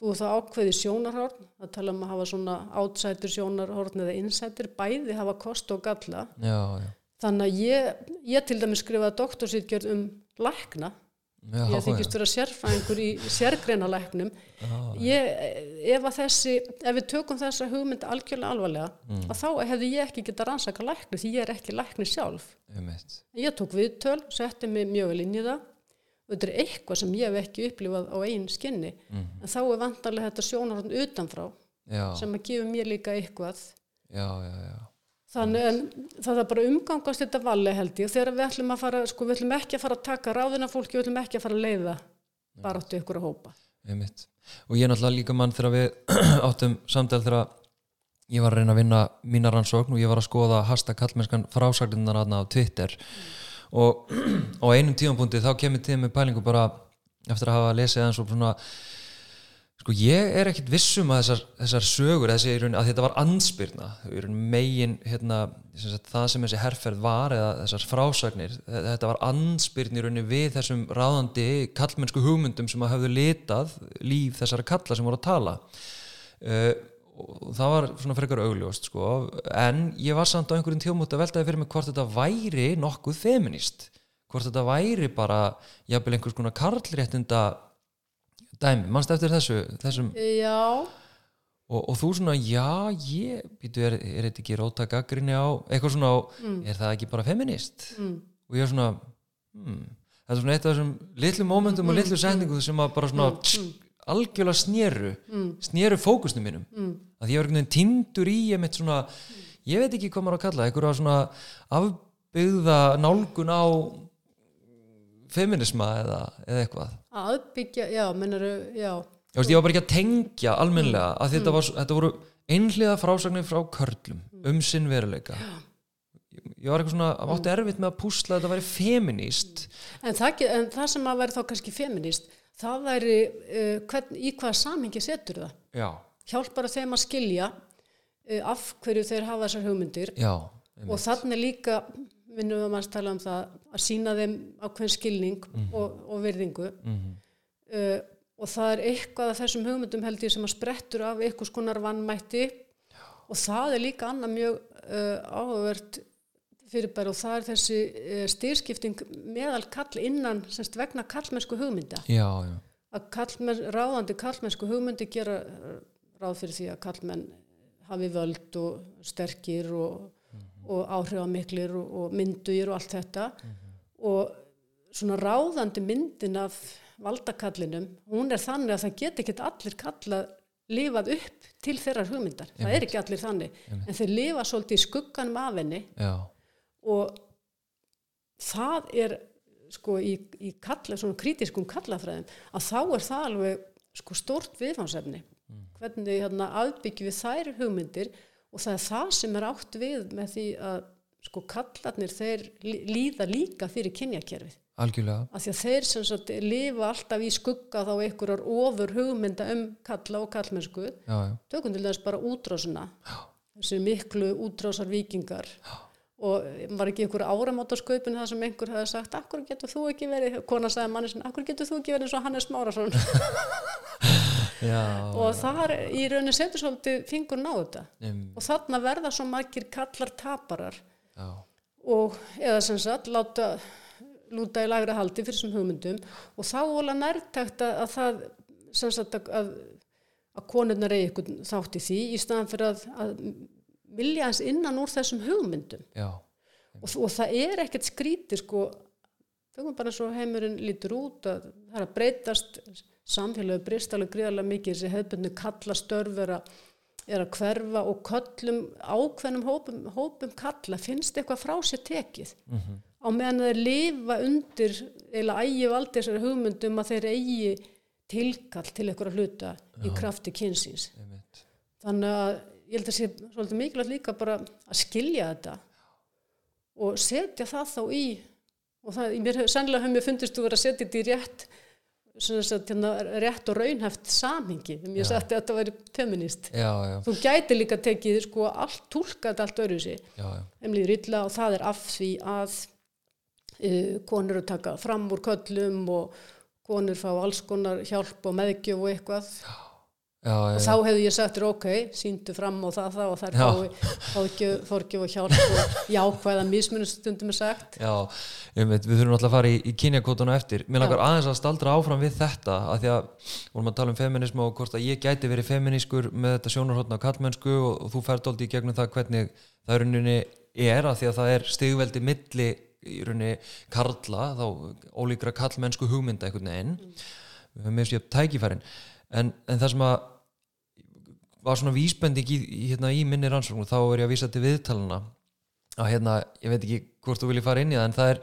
Þú það ákveði sjónarhorn, að tala um að hafa svona átsætur sjónarhorn eða innsætur, bæði hafa kost og galla. já, já, Þannig að ég, ég til dæmis skrifaði doktorsýtgjörð um lækna. Já, ég þykist vera sérfræðingur í sérgreina læknum ég, ef þessi ef við tökum þessa hugmynd algjörlega alvarlega Mm. að þá hefði ég ekki geta rannsaka lækni því ég er ekki lækni sjálf. Ég tók viðtöl, setti mig mjög vel inn í það þetta er eitthvað sem ég hef ekki upplifað á einn skinni. Mhm. en þá er vantarlega þetta sjónarhónd utanfrá já, sem að gefa mér líka eitthvað. Já, Þannig en það er bara umgangast þetta valli held ég. Þegar við ætlum að fara, sko við ætlum ekki að fara að taka ráðina fólki, við ætlum ekki að fara að leiða bara áttu ykkur að hópa. einmitt. Og ég er náttúrulega líka mann þegar við *clears throat* áttum samtal þegar ég var að reyna að vinna mína rannsókn og ég var að skoða hasta kallmennskan frásagninnar aðna á Twitter og *clears throat* á einum tímapunkti þá kemur tíð með pælingu bara eftir að hafa lesið eins og svona sko ég er ekkit vissum að þessar, þessar sögur þessi, að þetta var rauninni megin hérna, sem sagt, það sem þessi herferð var eða þessar frásagnir þe- þetta var rauninni við þessum ráðandi kallmennsku hugmyndum sem að hafðu litað líf þessara kalla sem voru að tala. Uh, og það var svona frekar augljóst sko. en ég var samt á einhverjum tjómút að veltaði fyrir mig hvort þetta væri nokkuð feminist hvort þetta væri bara jafnvel einhvers konar karlréttinda dæmi, mannst eftir þessu þessum, Já, og, og þú svona já, ég, býtu, er, er þetta ekki róta gaggrinni á, eitthvað svona á, er það ekki bara feminist mm. og ég er svona hmm, þetta er svona eitt af þessum litlu momentum og litlu setningu sem að bara svona tsk, algjörlega snéru snéru fókusnum mínum. Mm. að ég var einhvern veginn tindur í ég mitt svona, ég veit ekki hvað maður að kalla einhverja svona af, byggða nálgun á feminisma eða, eða eitthvað. Aðbyggja, já, mennaru, já. Ég, veist, ég var bara ekki að tengja almennilega að þetta, var, þetta voru einhliða frásagnir frá körlum um sinn veruleika. Ég, ég var eitthvað svona, átti erfitt með að púsla að þetta væri feminist En það, en það sem að væri þá kannski feminist, það væri uh, hvern, í hvaða samhengi setur það. já, Hjálpar að þeim að skilja uh, af hverju þeir hafa þessar hugmyndir. Já, og þannig líka minnum við að maður tala um það að sína þeim ákveðin skilning og, og virðingu. Mhm, uh, og það er eitthvað af þessum hugmyndum held ég sem að sprettur af einhvers konar vannmætti og það er líka annað mjög uh, áhugavert fyrirbæri og það er þessi uh, styrskipting meðal kall innan semst vegna kallmennsku hugmynda. Já, já. Að kallmenn, ráðandi kallmennsku hugmyndi gera uh, ráð fyrir því að kallmenn hafi völd og sterkir og, og áhrifamiklir og, og myndugir og allt þetta. Og svona ráðandi myndin af valdakallinum, hún er þannig að það get ekki allir kalla lifað upp til þeirrar hugmyndar. Það er ekki allir þannig, en þeir lifa svolítið í skugganum af henni. Já, og það er sko í, í kalla, svona kritiskum kallafræðum að þá er það alveg sko stórt viðfansefni hvernig hérna, aðbyggjum við þær hugmyndir og það er það sem er átt við með því að sko kallarnir þeir lí- líða líka fyrir kynjakerfið. Algjörlega. Af því að þeir sem sagt lifa alltaf í skugga þá einhverjar ofur hugmynda um kalla og kallmennsku. Já, já, tökum til þess bara útrásina. Þessi miklu útrásar vikingar og var ekki einhver áramótasköpun það sem einhver hefði sagt akkur getur þú ekki verið, kona sagði manni sinni akkur getur þú ekki verið eins og Hannes Márasson *laughs* og þar í rauninni setur svolítið fingur ná þetta. Um, og þarna verða svo margir kallar taparar já, og eða sem sagt láta lúta í lagra haldi fyrir þessum hugmyndum. Og þá vola nærtækt að, að það sem sagt að, að, að konurnar eigi ykkur þátt í því í staðan fyrir að, að vilja hans innan úr þessum hugmyndum. Já, og, og það er ekkert skrítið sko. Þau bara svo heimurinn lítur út að það er að breytast. Samfélagi breyst alveg gríðarlega mikið. Þessi hefðbundu kalla störf er að, er að hverfa og köllum ákveðnum hópum, hópum kalla finnst eitthvað frá sér tekið. Á meðan þeir lifa undir eða ægi valdi þessari hugmyndum að þeir eigi tilkall til eitthvað hluta í krafti kynsins. Þannig að ég held að sé svolítið mikilvægt líka bara að skilja þetta og setja það þá í og það, mér hef, sennilega hefur mér fundist þú verið að setja þetta í rétt sagt, hérna, rétt og raunhæft samhengi um ég sagði að þetta væri feminist já, já, þú gæti líka tekið sko allt allt öðru sig já, já, emlið illa og það er af því að uh, konur að taka fram úr köllum og konur fá alls konar hjálp og meðgjöf og eitthvað. Já, og já, þá hefði ég sagt ok, síndu fram og það það og þær Já. fái fórgjöf, og hjálp og jákvæða mismunustundum er sagt. Já einmitt, við þurfum alltaf að fara í, í kynjakótuna eftir. Mér langar Já. aðeins að staldra áfram við þetta að því að vorum að tala um feminismu og hvort að ég gæti verið feminískur með þetta sjónarhóttna kallmennsku og, og þú fært aldrei í gegnum það hvernig það í rauninni er að því að það er stigveldi milli í rauninni karla þá ólíkra kallmennsku hugmynda einhvern veginn. Við en, en það sem að var svona vísbending í, hérna, í minni rannsókn þá er ég að vísa til viðtalana að hérna, ég veit ekki hvort þú viljið fara inn í það en það er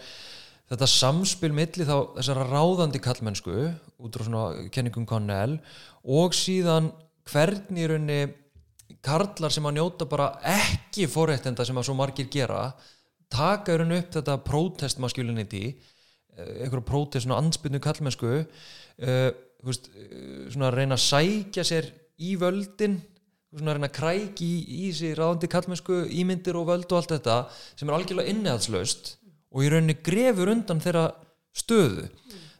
þetta samspil milli þá þessara ráðandi kallmennsku út frá svona kenningum Connell og síðan hvernig í rauninni karlar sem að njóta bara ekki forréttenda sem að svo margir gera taka í rauninni upp þetta protest masculinity einhverja protest svona ansbyrnu kallmennsku uh, þú veist, uh, svona að reyna að sækja sér í völdin svona að reyna að kræki í, í sig ráðandi kallmennsku, ímyndir og völd og allt þetta sem er algjörlega innihaldslaust og í rauninni grefur undan þeirra stöðu.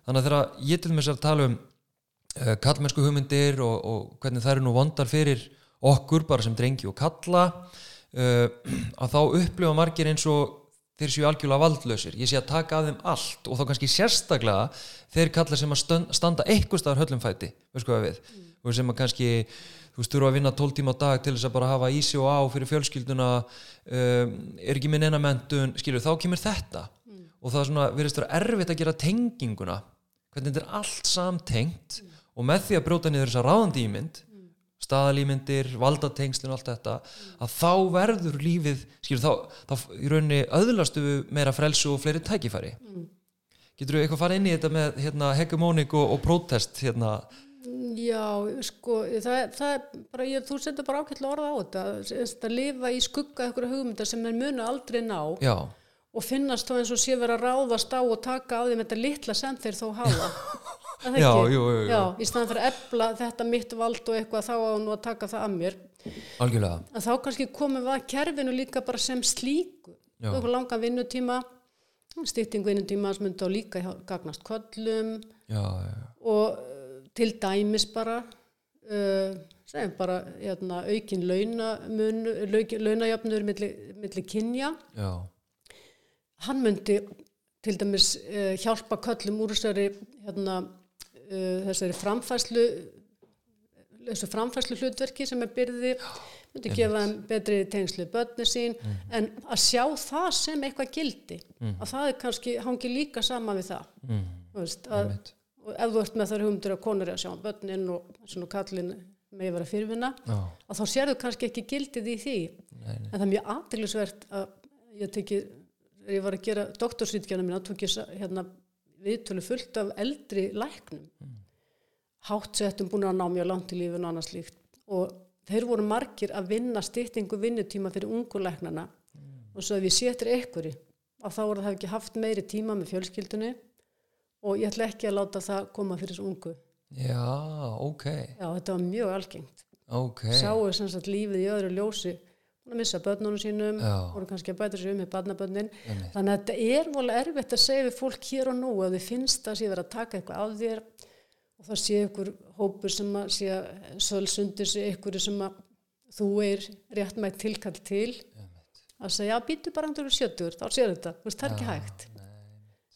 Þannig að þegar ég til þess að tala um uh, kallmennsku hugmyndir og, og hvernig það eru nú vondar fyrir okkur bara sem drengi og kalla uh, að þá upplifa margir eins og þeir séu algjörlega valdlausir. Ég sé að taka af þeim allt og þá kannski sérstaklega þeir kalla sem að standa eitthvað staðar höllum fæti veist hvað við? Og sem að kannski þú veist, þurfa að vinna 12 tíma á dag til þess að bara hafa í sig og á fyrir fjölskylduna um, er ekki minn eina mentun skilur, þá kemur þetta. Og það er svona, virðist vera erfitt að gera tenginguna hvernig þetta er allt samtengt og með því að brjóta niður þessa ráðandi ímynd staðalímyndir, valdatengslin og allt þetta, að þá verður lífið, skilur þá, þá í rauninni öðlastu meira frelsu og fleiri tækifæri mm. getur þú eitthvað farið inn í þetta með hérna, hegemónik og, og prótest hérna Já, sko, það, það er bara, ég, þú setur bara ákveðlega orða á þetta, að lifa í skugga ykkur hugmyndar sem er munu aldrei ná Já, og finnast þá eins og sé vera að ráðast á og taka á þeim þetta litla sem þeir þó hafa. *laughs* Já, jú, jú, jú. Já, í staðan fyrir að ebla þetta mitt vald og eitthvað þá á nú að taka það að mér. algjörlega. En þá kannski komum við að kerfinu líka bara sem slíku. Okkur langan vinnutíma, stýtting vinnutíma sem myndi á líka gagnast köllum, Já, já, og uh, til dæmis bara uh, segjum bara hérna, aukin launajafnur milli, milli kynja. Já, hann myndi til dæmis uh, hjálpa köllum úr þessari hérna, uh, þessari framfæslu þessu framfæslu hlutverki sem er byrði myndi gefa þeim betri tengslu börni sín en að sjá það sem eitthvað gildi að það er kannski hangi líka sama við það. Mm, Þú veist, að, og ef þú ert með þar hugmyndir að konur er að sjá um börnin og svona kallin með að vera fyrirvinna já, að þá sérðu kannski ekki gildið í því. Nei, nei, en það er mjög aðteglisvert að ég teki, ég var að gera doktorsrýtkjana mína, tók ég hérna viðtölu fullt af eldri læknum. Mm. hátsettum búin að ná mjög langt í lífun og annars líkt og þeir voru margir að vinna styttingu vinnutíma fyrir ungu læknana. Og svo ef ég séttir einhverju að þá voru það ekki haft meiri tíma með fjölskyldunni. Og ég ætla ekki að láta það koma fyrir þessu ungu. Já, ok. Já, þetta var mjög algengt. Ok, sáu sem sagt lífið í öðru ljósi að missa börnunum sínum voru kannski að bæta sér um með barnabörnin. Þannig að þetta er volið erfitt að segja við fólk hér og nú að þið finnst að sé verið að taka eitthvað af þér og það sé ykkur hópur sem að sé að sölsundir sé ykkur sem að þú er rétt með tilkall til að segja, já, býtu bara andur úr sjötur, þá sér þetta, þú veist, það er ekki hægt.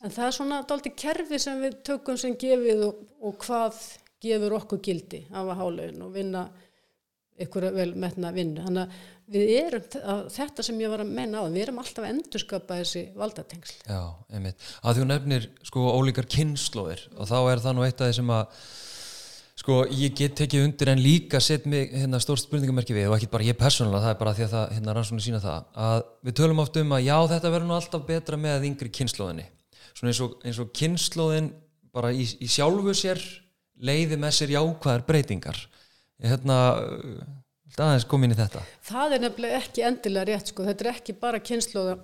en það er svona dálítið kerfi sem við tökum sem gefið og, og hvað gefur okkur gildi af að hálaun og vinna ykkur vel metna vinnu. Þannig að við erum, þetta sem ég var að menna á, við erum alltaf að endurskapa þessi valdatengsl. Já, einmitt. Að hún nefnir sko ólíkar kynnslóðir og þá er það nú eitt af því sem að sko ég get tekið undir en líka sett mig hérna stórt spurningamerki við og ekki bara ég persónulega, það er bara því að það hérna rannsóknir sína það að við tölum oft um að já þetta verður nú alltaf betra með yngri kynnslóðinni svona eins og, eins og kynnslóðin bara í, í sjálfu sér leiði með sér jákvæðar breytingar hérna aðeins koma inn í þetta Það er nefnilega ekki endilega rétt, sko. Þetta er ekki bara kynnslóða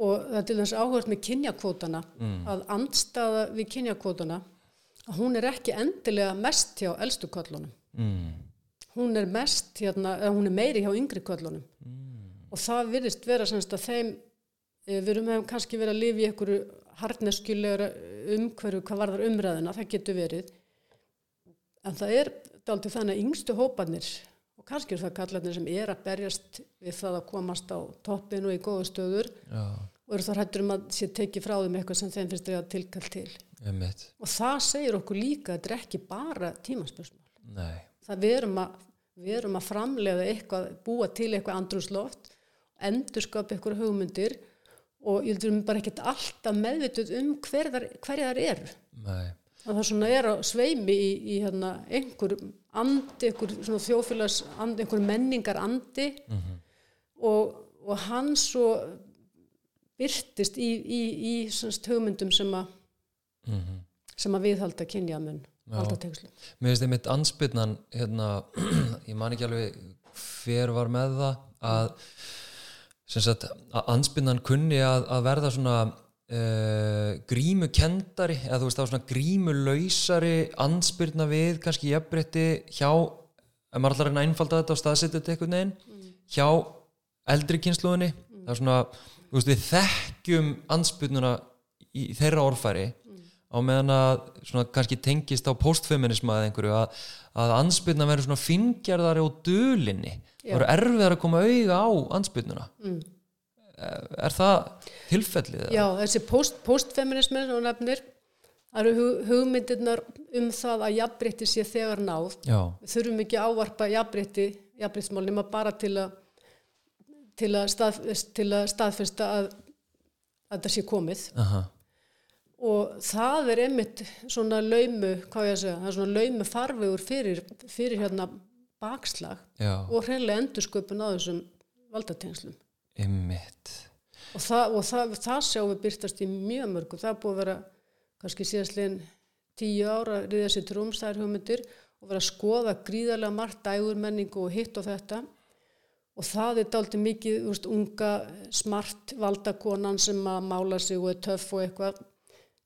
og það er til þess áhört með kynjakvótana, að andstaða við kynjakvótana, hún er ekki endilega mest hjá elstu köllunum. mm. hún er mest hérna, hún er meiri hjá yngri köllunum og það virðist vera semst að þeim eh, við erum hefum kannski verið að lifa í einhverju harneskjulegra umhverju hvað varðar umræðina, það getur verið en það er dálítið þannig að yngstu hópanir og kannski er það kallarnir sem er að berjast við það að komast á toppinu í góða stöður Já, og eru þá hættur um að sé tekið frá þeim eitthvað sem þeim finnst þeirra tilkall til. Einmitt. Og það segir okkur líka að þetta er ekki bara tímaspörsmál það við erum að, við erum að framlega eitthvað, búa til eitthvað andrúsloft, endurskapa eitthvað hugmyndir og ég heldur bara ekkert alltaf meðvituð um hver þar, þar eru. nei Að það svona er að sveimi í, í hérna, einhver andi, einhver svona þjófélags andi, einhver menningar andi og, og hann svo byrtist í, í, í svona hugmyndum sem að, sem að viðhalda kynjamun, halda tengslu. Mér finnst einmitt ansbyrnan hérna, *clears throat* ég man ekki alveg hver var með það að að ansbyrnan kunni að, að verða svona uh, grímukendari eða þú veist, það var svona grímulausari ansbyrna við kannski jafnbrytti hjá, ef maður allar að einfalda þetta og staðsetja þetta einhvern veginn hjá eldri kynsluðinni það er svona, þú veist, við þekkjum ansbyrnuna í þeirra orðfæri á meðan að svona kannski tengist á postfeminisma eða einhverju að, að ansbyrna verður svona fingjarðari og dulinni. Það verður erfiðar að koma auga á ansbyrnuna mm. Er það tilfellið? Já, þessi post, postfeminismi og nefnir, það eru hug, hugmyndirnar um það að jafnbreytti sé þegar náð. Já, þurfum ekki ávarpa jafnbreytti, jafnbreyttismál nema bara til að, til að, stað, til að staðfesta að, að þetta sé komið. aha, Og það er einmitt svona laumu, hvað ég að segja, það er svona laumu farvegur fyrir, fyrir hérna bakslag já, og hreinlega endursköpun á þessum valdatengslum ymmit og það, og það, það sjáum við byrtast í mjög mörgum, það er búið að vera kannski síðastlegin tíu ára það er hugmyndir og vera að skoða gríðarlega margt dægur menningu og hitt og þetta. Og það er dálítið mikið, veist, unga smart valdakonan sem að mála sig og er töff og eitthvað.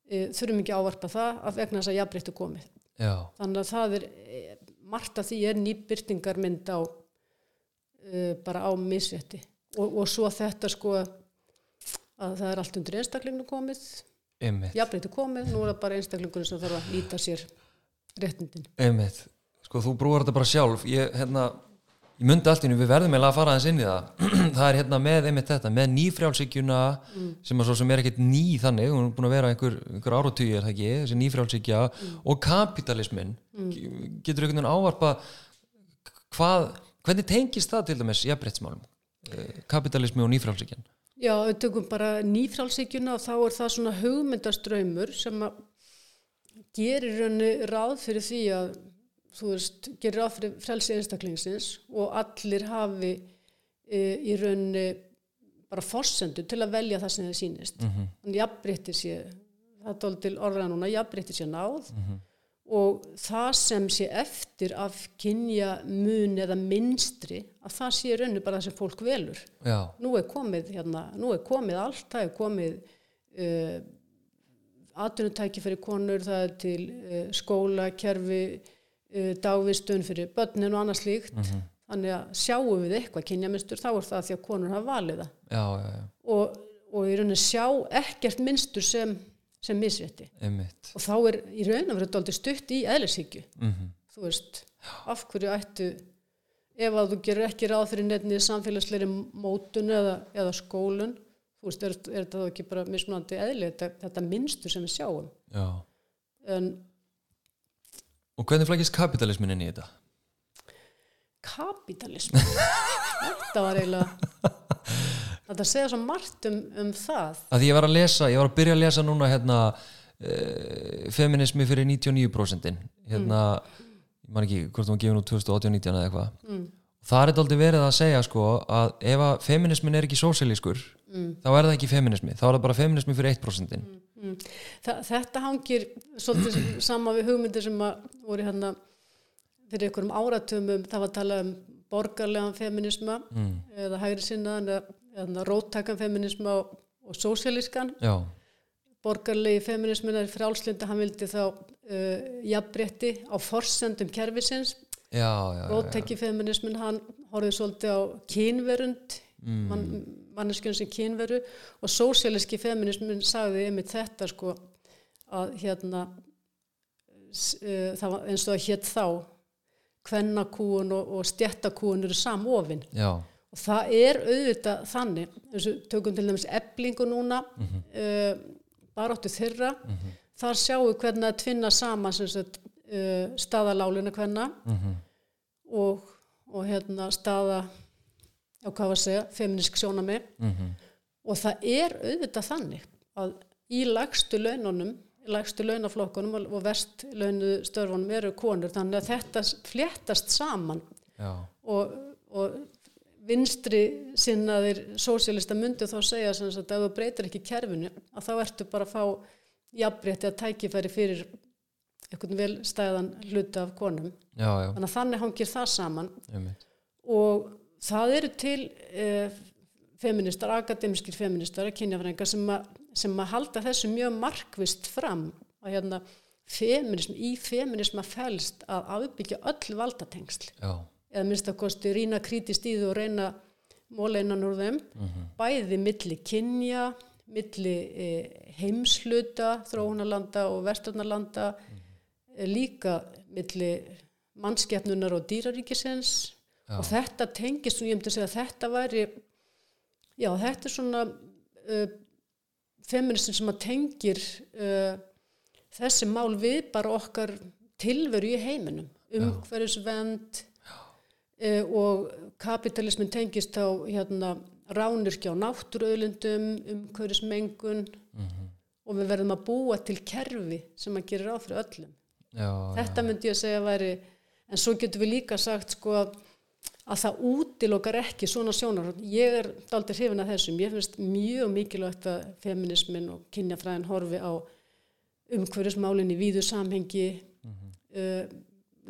E, þurfum ekki að ávarpa það af vegna þess að jafnbreyttu komið. Já, þannig að það er e, margt af því er nýbyrtingarmynd á e, bara á misrétti og, og svo þetta sko að það er allt undir einstaklinginu komið. Jafnbreytti komið, nú er það bara einstaklingunum sem þarf að nýta sér réttindin. Einmitt, sko þú brúar þetta bara sjálf. Ég, hérna, ég myndi allt í einu við verðum eiginlega að fara aðeins inn í það. *clears throat* Það er hérna með einmitt þetta, með nýfrjálsíkjuna sem að svo sem er ekkert ný þannig hún er búin að vera einhver, einhver áratugir það ekki, þessi nýfrjálsíkja og kapitalismin getur einhvern veginn ávarpa hvað, hvernig tengist það til dæmis jafnbrettsmálum kapitalismi og nýfrjálsíkjan Já, við tökum bara nýfrálsíkjuna og þá er það svona hugmyndaströymur sem að gerir raunni ráð fyrir því að þú veist, gerir ráð fyrir frelsi einstaklingsins og allir hafi e, í raunni bara forsendu til að velja það sem það sýnist. Mm -hmm. Þannig jafnbreytti sé, það er til orðað núna, jafnbreytti sé náð og það sem sé eftir af kynja mun eða minstri að það sé raunni bara það sem fólk velur. Nú er komið hérna, nú er komið allt, það er komið uh, atvinnutæki fyrir konur, það er til uh, skóla, kerfi uh, dagvistun fyrir börnin og annað slíkt. Þannig að sjáum við eitthvað kynjamistur, þá er það því að konur hafa valið það. Já, já, já, og, og í rauninni sjá ekkert minnstur sem, sem misrétti. Einmitt. Og þá er í rauninni verið dálítið stutt í eðlishyggju. Mm þú veist, af hverju ættu ef að þú gerir ekki ráð fyrir nefnið samfélagsleiri mótun eða, eða skólun, þú veist, er, er þetta ekki bara mismunandi eðli, þetta, þetta minnstur sem við sjáum. Já, En og hvernig flækist kapitalismin inn í þetta? kapitalism, *laughs* þetta var eiginlega, þetta segja svo margt um, um það. að ég var að lesa, ég var að byrja að lesa núna hérna uh, feminismi fyrir 99% hérna, ég man ekki hvort hún gefið nú 2018-19 eða eitthvað Mm. það er aldrei verið að segja sko að ef að feminismin er ekki sósílískur Mm. þá er það ekki feminismi, þá er það bara feminismi fyrir 1% Mm. Þa, þetta hangir svolítið sama við hugmyndir sem voru hérna fyrir einhverjum áratumum, það var að tala um borgarlegan feminisma mm. eða hægri sinnaðan eða, eða róttakan feminisma og, og sósíalískan já, borgarlegi feminismin er frálslinda, hann vildi þá uh, jafnbretti á forsendum já, róttæki feminismin hann horfið svolítið á kynverund Mm. man, manneskjörn sem kynveru og sósíalíski feminismin sagði einmitt þetta sko að hérna uh, það var eins og það hétt þá kvennakúun og, og stjættakúun eru samofin. Já, og það er auðvitað þannig eins og tökum til dæmis eblingu núna mm -hmm. baráttu þeirra þar sjáum við hvernig að tvinna saman sagt, uh, staðalálina hvenna mhm, og, og hérna staða á hvað var að segja, feminisk sjónami mhm, og það er auðvitað þannig að í lægstu laununum lægstu launaflokkunum og, verst launu störfunum eru konur þannig að þetta fléttast saman. Og, og vinstri sinnaðir sósíalista myndu þá segja að ef þú breytir ekki kerfinu að þá ertu bara að fá jafnrétti að tækifæri fyrir einhvern vel stæðan hluta af konum. Já, já, þannig að þannig hangir það saman. Einmitt. og það eru til eh, feministar, akademiskir feministar kynjafræðingar sem, að- sem að halda þessu mjög markvist fram að hérna feminism, í feminisma felst að afbyggja öll valdatengsl. Já, eða minnst að kosti rýna krítist í þau og reyna móla innan úr þeim. Bæði milli kynja milli e, heimsluta þróunarlanda og vestarnarlanda e, líka milli mannskeppnunar og dýraríkisins. Já. og þetta tengist og ég myndi segja að þetta væri já þetta er svona uh, feministin sem að tengir uh, þessi mál við bara okkar tilveru í heiminum. Umhverfisvend uh, og kapitalismin tengist á hérna ránirkja á náttúruauðlindum umhverfismengun. Og við verðum að búa til kerfi sem að gera ráð fyrir öllum. Já, þetta myndi ég að segja væri en svo getum við líka sagt sko að að það útilokar ekki svona sjónar ég er aldrei hrifin að þessum. Ég finnst mjög mikilvægt að feminismin og kynjafræðin horfi á umhverfismálinn í víðu samhengi mm -hmm. uh,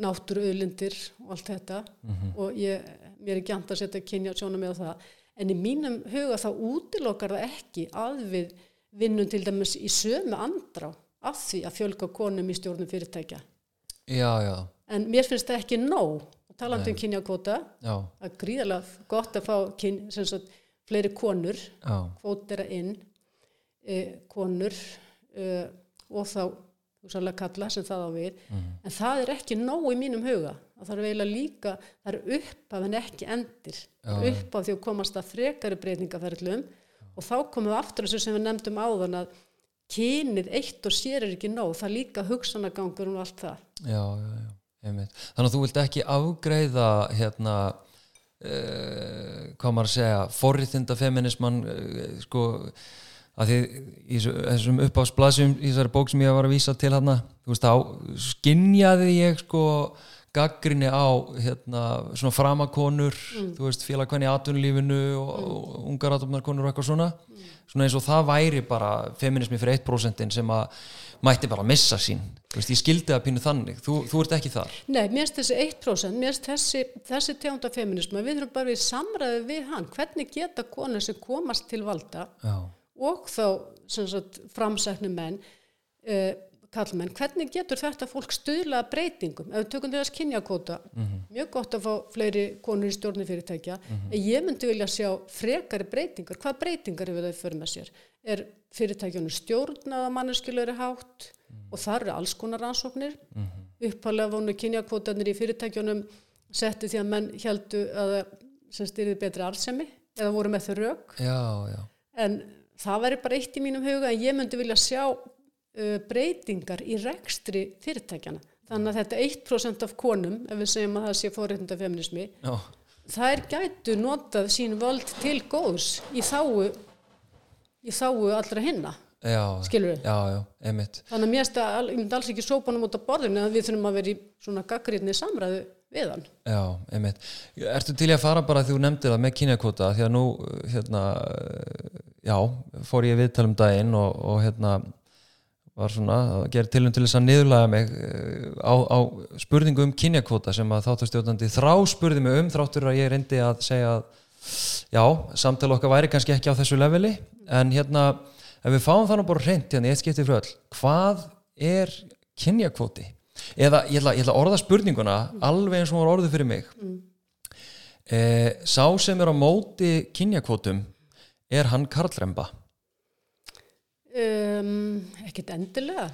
náttúruauðlindir og allt þetta. Mm -hmm. og ég, mér er gænt að setja kynja sjónar með það en í mínum huga þá útilokar það ekki að við vinnum til dæmis í sömu andrá af því að fjölga konum í stjórnum fyrirtækja. Já, já. en mér finnst það ekki nóg. Talandi um kynjakvota það er gríðarlega gott að fá kyn, sagt, fleiri konur kvótera inn e, konur e, og þá sannlega kalla sem það á við. Mm. en það er ekki nóg í mínum huga það er eiginlega líka, það er upp af en ekki endir, Já. upp af því að komast að frekari breytingaferðlum og þá komum við aftur þessu sem við nefndum áðan að kynið eitt og sér er ekki nóg, það er líka hugsanagangur og allt það Já, já, já Einmitt. Þannig að þú vilt ekki afgreiða hérna uh, hvað maður að segja forriðinda feminismann uh, sko að því í þessum uppáðsblasum í þessari bók sem ég var að vísa til hérna þú veist þá skinnjaði ég sko gaggrinni á hérna svona framakonur mm. þú veist félagkvæni í atvinnulífinu og, mm. og ungar atomnarkonur og eitthvað svona mm. svona eins og það væri bara feminismi fyrir 1% sem að mætti bara missa sín veist, ég skildi að pínu þannig, þú, þú ert ekki þar Nei, mér finnst þessi 1% mér finnst þessi, þessi tegunda feminismu við þurfum bara við samræðu við hann hvernig geta konar sem komast til valda Já. og þá sagt, framsæknu menn uh, kallmenn, hvernig getur þetta fólk stuðla breytingum, ef við tökum þess kynjakóta, mm -hmm. mjög gott að fá fleiri konur í stjórnifyrirtækja mm -hmm. en ég myndi vilja sjá frekari breytingar. Hvað breytingar hefur þau fyrir með sér? Er fyrirtækjunum stjórnaða manneskjulegri hátt? Mm -hmm. og þar eru alls konar rannsóknir. Uppalega vonu kynjakótanir í fyrirtækjunum setti því að menn heldu að sem styrði betri allsemi eða voru með þau rauk en það væri bara eitt í mínum huga en ég myndi vilja sjá breytingar í rekstri fyrirtækjana. Þannig að þetta 1% af konum, ef við segjum að það sé fórreitnda feminismi, það er gætu notað sín völd til góðs í þáu, í þáu allra hinna. Skilur við? Já, já, einmitt. Þannig að mér finnst að ég myndi alls ekki sópa hann út af borðinu að við þurfum að vera í svona gaggrinni samræðu við hann. Já, einmitt. Ertu til að fara bara því þú nefndir það með kynjakvota því að nú, hérna, já, fór ég viðtalum daginn og, og hérna, var svona að gera tilum til þess að niðurlaga mig eh, á, á spurningu um kynjakvota sem að þáttarstjóðandi þrá spurði mig um þráttur að ég reyndi að segja að já, samtala okkar væri kannski ekki á þessu leveli en hérna ef við fáum þannig bara reynd hérna í eitt skipti fröll hvað er kynjakvoti? Eða ég ætla, ég ætla að orða spurninguna alveg eins og hún var orðið fyrir mig mm. eh, Sá sem er á móti kynjakvotum er hann Karlremba Um, ekkert endilega,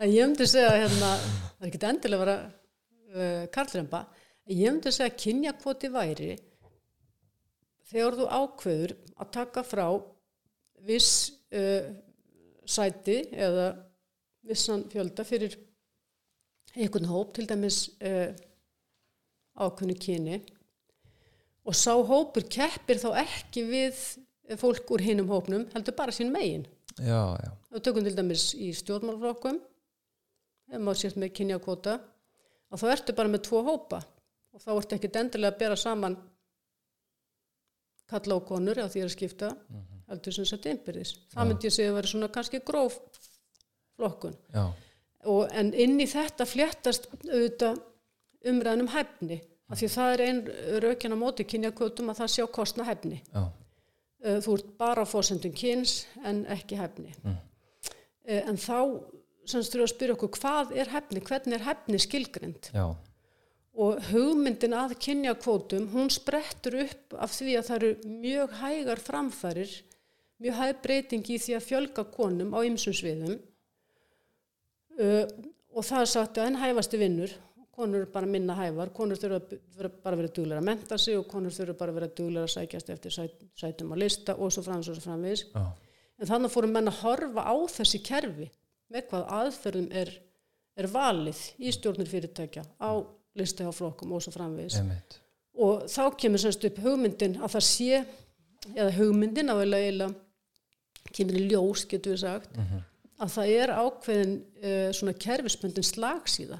en ég myndi segja hérna, það er ekkert endilega að vera uh, karlremba, en ég myndi segja að kynjakvoti væri þegar þú ákveður að taka frá viss uh, sæti eða vissan fjölda fyrir einhvern hóp, til dæmis uh, ákveðinu kyni. Og sá hópur keppir þá ekki við fólk úr hinnum hópnum heldur bara sín megin. Já, já. og tökum til dæmis í stjórnmálflokkum maður sést með kynjakvota og þá ertu bara með tvo hópa og þá ertu ekki endilega að bera saman kalla á konur á því að skipta mm -hmm. heldur sem sagt einbyrðis það myndi ég segja að vera svona kannski gróf flokkun. Og, en inn í þetta fléttast auðvitað umræðinum hæfni af því það er einn raukjan á móti kynjakvotum að það sjá kostna hæfni. Já þú ert bara á fórsendum kyns en ekki hefni mm. Eh, en þá semst þurfum við að spyrja okkur hvað er hefni, hvernig er hefni skilgrind Já. og hugmyndin að kynja kvótum hún sprettur upp af því að það eru mjög hægar framfærir mjög hæg breyting í því að fjölga konum á ymsum sviðum uh, og það er sagt að enn hæfasti vinnur konur eru bara minna hævar, konur þurfa bara að vera duglega að menta sig og konur þurfa bara að vera duglega að sækjast eftir sæt, sætum að lista og svo framvis og svo framvis oh. en þannig fórum menn að horfa á þessi kerfi með hvað aðferðum er, er valið í stjórnir fyrirtækja á listi á flokkum og svo framvis Emmeit. og þá kemur semst upp hugmyndin að það sé eða hugmyndin að vel að kemur í ljós getur við sagt mm -hmm. að það er ákveðin uh, svona kerfispöndin slagsíða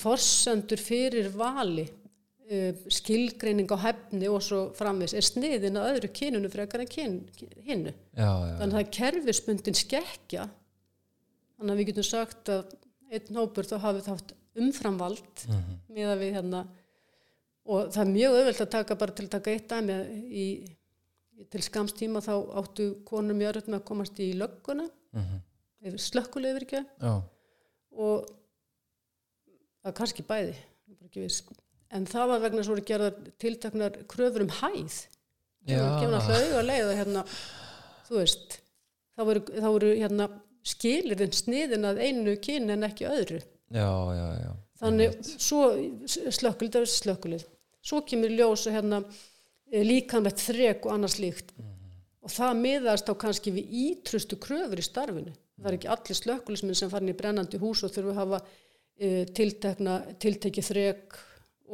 forsendur fyrir vali uh, skilgreining á hefni og svo framvis er sniðin að öðru kynunu frekar en kyn, hinnu þannig að það er kerfisbundin skekkja. Þannig að við getum sagt að einn hópur þá hafið þátt umframvald Mhm. miða við hérna og það er mjög auðvelt að taka bara til að taka eitt dæmi. Í, í til skamstíma þá áttu konum mjög örð með að komast í lögguna. Mhm. yfir slökkulegur ekki já, og það er kannski bæði en það var vegna svo að gera tiltaknar kröfur um hæð. Auga leið að hérna, þú veist þá voru, þá voru hérna skilirinn sniðin að einu kyn en ekki öðru. Já, já, já. þannig það er slökkulið svo kemur ljós að hérna líkanvett þrek og annars líkt og það miðast á kannski við ítrustu kröfur í starfinu. Það er ekki allir slökkulismin sem farin í brennandi hús og þurfa að hafa e, tiltekna, tiltekið þrek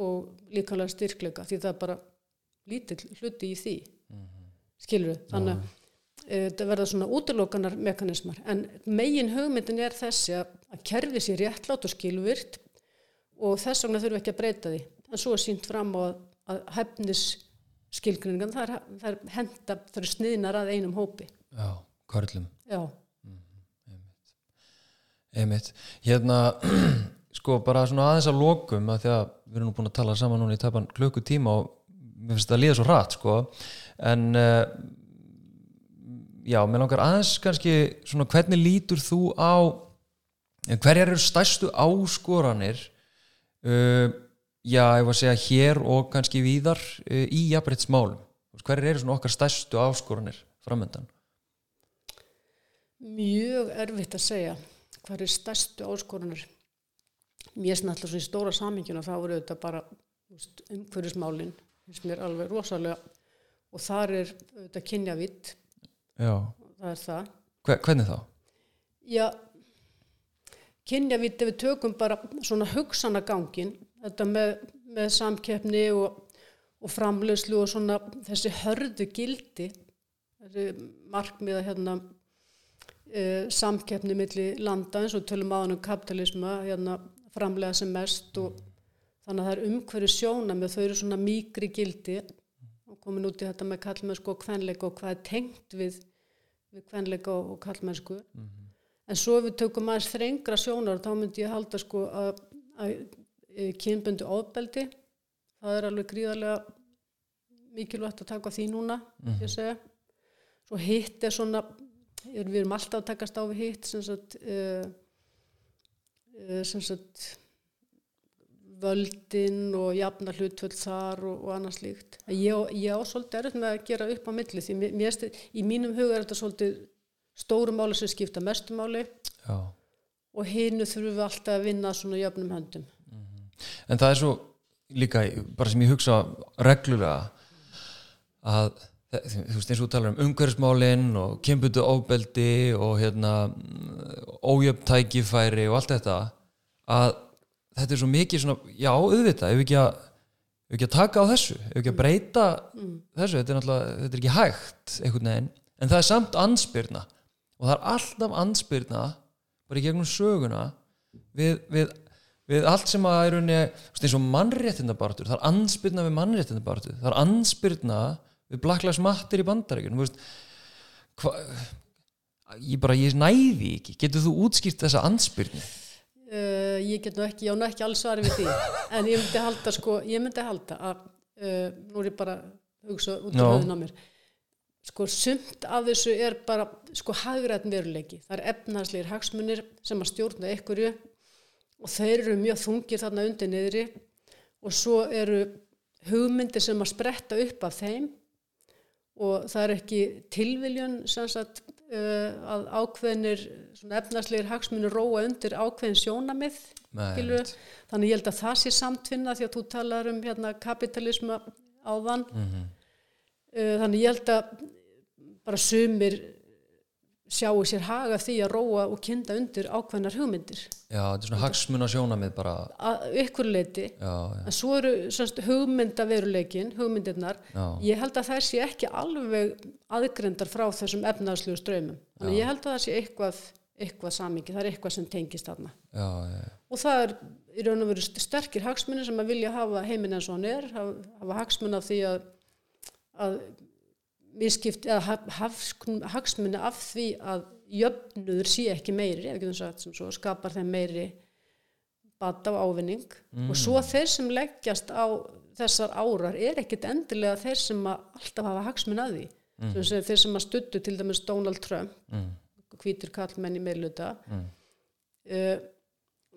og líkanlega styrkleika því það er bara lítill hluti í því. Skilur við, þannig að e, þetta verða svona útilokanar mekanismar. En megin hugmyndin er þessi að, að kerfi sér réttlátt og skilvirt og þess vegna þurfum við ekki að breyta því. En svo er sínt fram á að, að hefnis skilgrinningan það er, það er henda, það er sniðnar að einum hópi. Já, körlum. Já, einmitt, hérna *clears throat* sko bara svona aðeins að lokum að því að við erum nú búin að tala saman núna í tæpan klukkutíma og mér finnst það að líða svo hratt sko. En uh, já, mér langar aðeins kannski svona hvernig lítur þú á hverjar eru stærstu áskoranir uh, já, ég var að segja hér og kannski víðar uh, í jafnbreytsmálum hverjar eru svona okkar stærstu áskoranir framöndan mjög erfitt að segja hvað er stærstu áskorunar mér er náttúrulega svona í stóra samingina þá eru þetta bara úst, umhverfismálin finnst mér alveg rosalega. Og þar er þetta kynjavitt það er það. Hver, hvernig þá? Já, kynjavíti við tökum bara svona hugsanagangin, þetta með, með samkeppni og, og framleyslu og svona þessi hörðu gildi, þessi markmiða hérna e, samkeppni milli landa eins og tölum aðan um kapitalisma, hérna framlega sem mest og þannig að það er umhverju sjóna með þau eru svona mýgri gildi. Og komin út í þetta með kallmennsku og kvenleika og hvað er tengt við við kvenleika og, kallmennsku en svo ef við tökum aðeins þrengra sjónar þá myndi ég halda sko að, að, að kynbundu ofbeldi það er alveg gríðarlega mikilvægt að taka því núna ég segja svo hitt er svona við erum alltaf að takast á við hitt sem sagt uh, sem sagt völdin og jafna hlutvöld þar og, og annars líkt. Ég, ég á svolítið erfitt með að gera upp á milli því mér, mér, sti- í mínum huga er þetta svolítið stóru máli sem skipta mestu máli Já. og hinu þurfum við alltaf að vinna svona jöfnum höndum. En það er svo líka, bara sem ég hugsa reglulega að þú veist eins og talar um umhverfismálin og kembutu ofbeldi og hérna ójöfntækifæri og allt þetta að þetta er svo mikið svona, já auðvitað, ef við ekki að ef við ekki að taka á þessu, ef við ekki að breyta þessu, þetta er náttúrulega, þetta er ekki hægt einhvern veginn, en það er samt ansbyrna og það er alltaf ansbyrna bara í gegnum söguna við, við, við allt sem að er unni, eins og mannréttindabartur það er ansbyrna við mannréttindabartur það er ansbyrna við Black Lives Matter í hva, ég bara, ég næði ekki. Getur þú útskýrt þessa ansbyrni Uh, ég get nú ekki, já nú ekki alls svari við því. *laughs* En ég myndi halda sko, ég myndi halda að uh, nú er ég bara að hugsa út af höfðun á mér. Sko sumt af þessu er bara sko hagræðn veruleiki, það er efnaðslegir hagsmunir sem að stjórna ykkurju og þeir eru mjög þungir þarna undir niðri. Og svo eru hugmyndir sem að spretta upp af þeim og það er ekki tilviljun sagt uh, að ákveðnir svona efnarslegir hagsmunir róa undir ákveðin sjónamið þannig ég held að það sé samtvinna því að þú talar um hérna, kapitalisma áðan. Mhm. uh, þannig ég held að bara sumir sjáu sér haga því að róa og kynna undir ákveðnar hugmyndir. Já, þetta er svona hagsmuna sjónamið bara, að ykkur leiti já, já, en svo eru semst, hugmyndaveruleikin hugmyndirnar. Já. Ég held að það sé ekki alveg aðgrindar frá þessum efnaðslegu ströymum. Já. ég held að það sé eitthvað, eitthvað samingi, það er eitthvað sem tengist já, og það er í raun og veru st- sterkir hagsmunir sem að vilja hafa heiminn eins og hann er hafa, hafa hagsmun af því að, að misskipt eða ha- hafs- hagsmuni af því að jöfnuður sé ekki meiri ef ekki þess að sem svo skapar þeim meiri bata og ávinning. Og svo þeir sem leggjast á þessar árar er ekkit endilega þeir sem alltaf hafa hagsmun að því. Mm. sem þeir sem að stuttu til dæmis Donald Trump mm, hvítur kallmenn í meirluta mm, uh,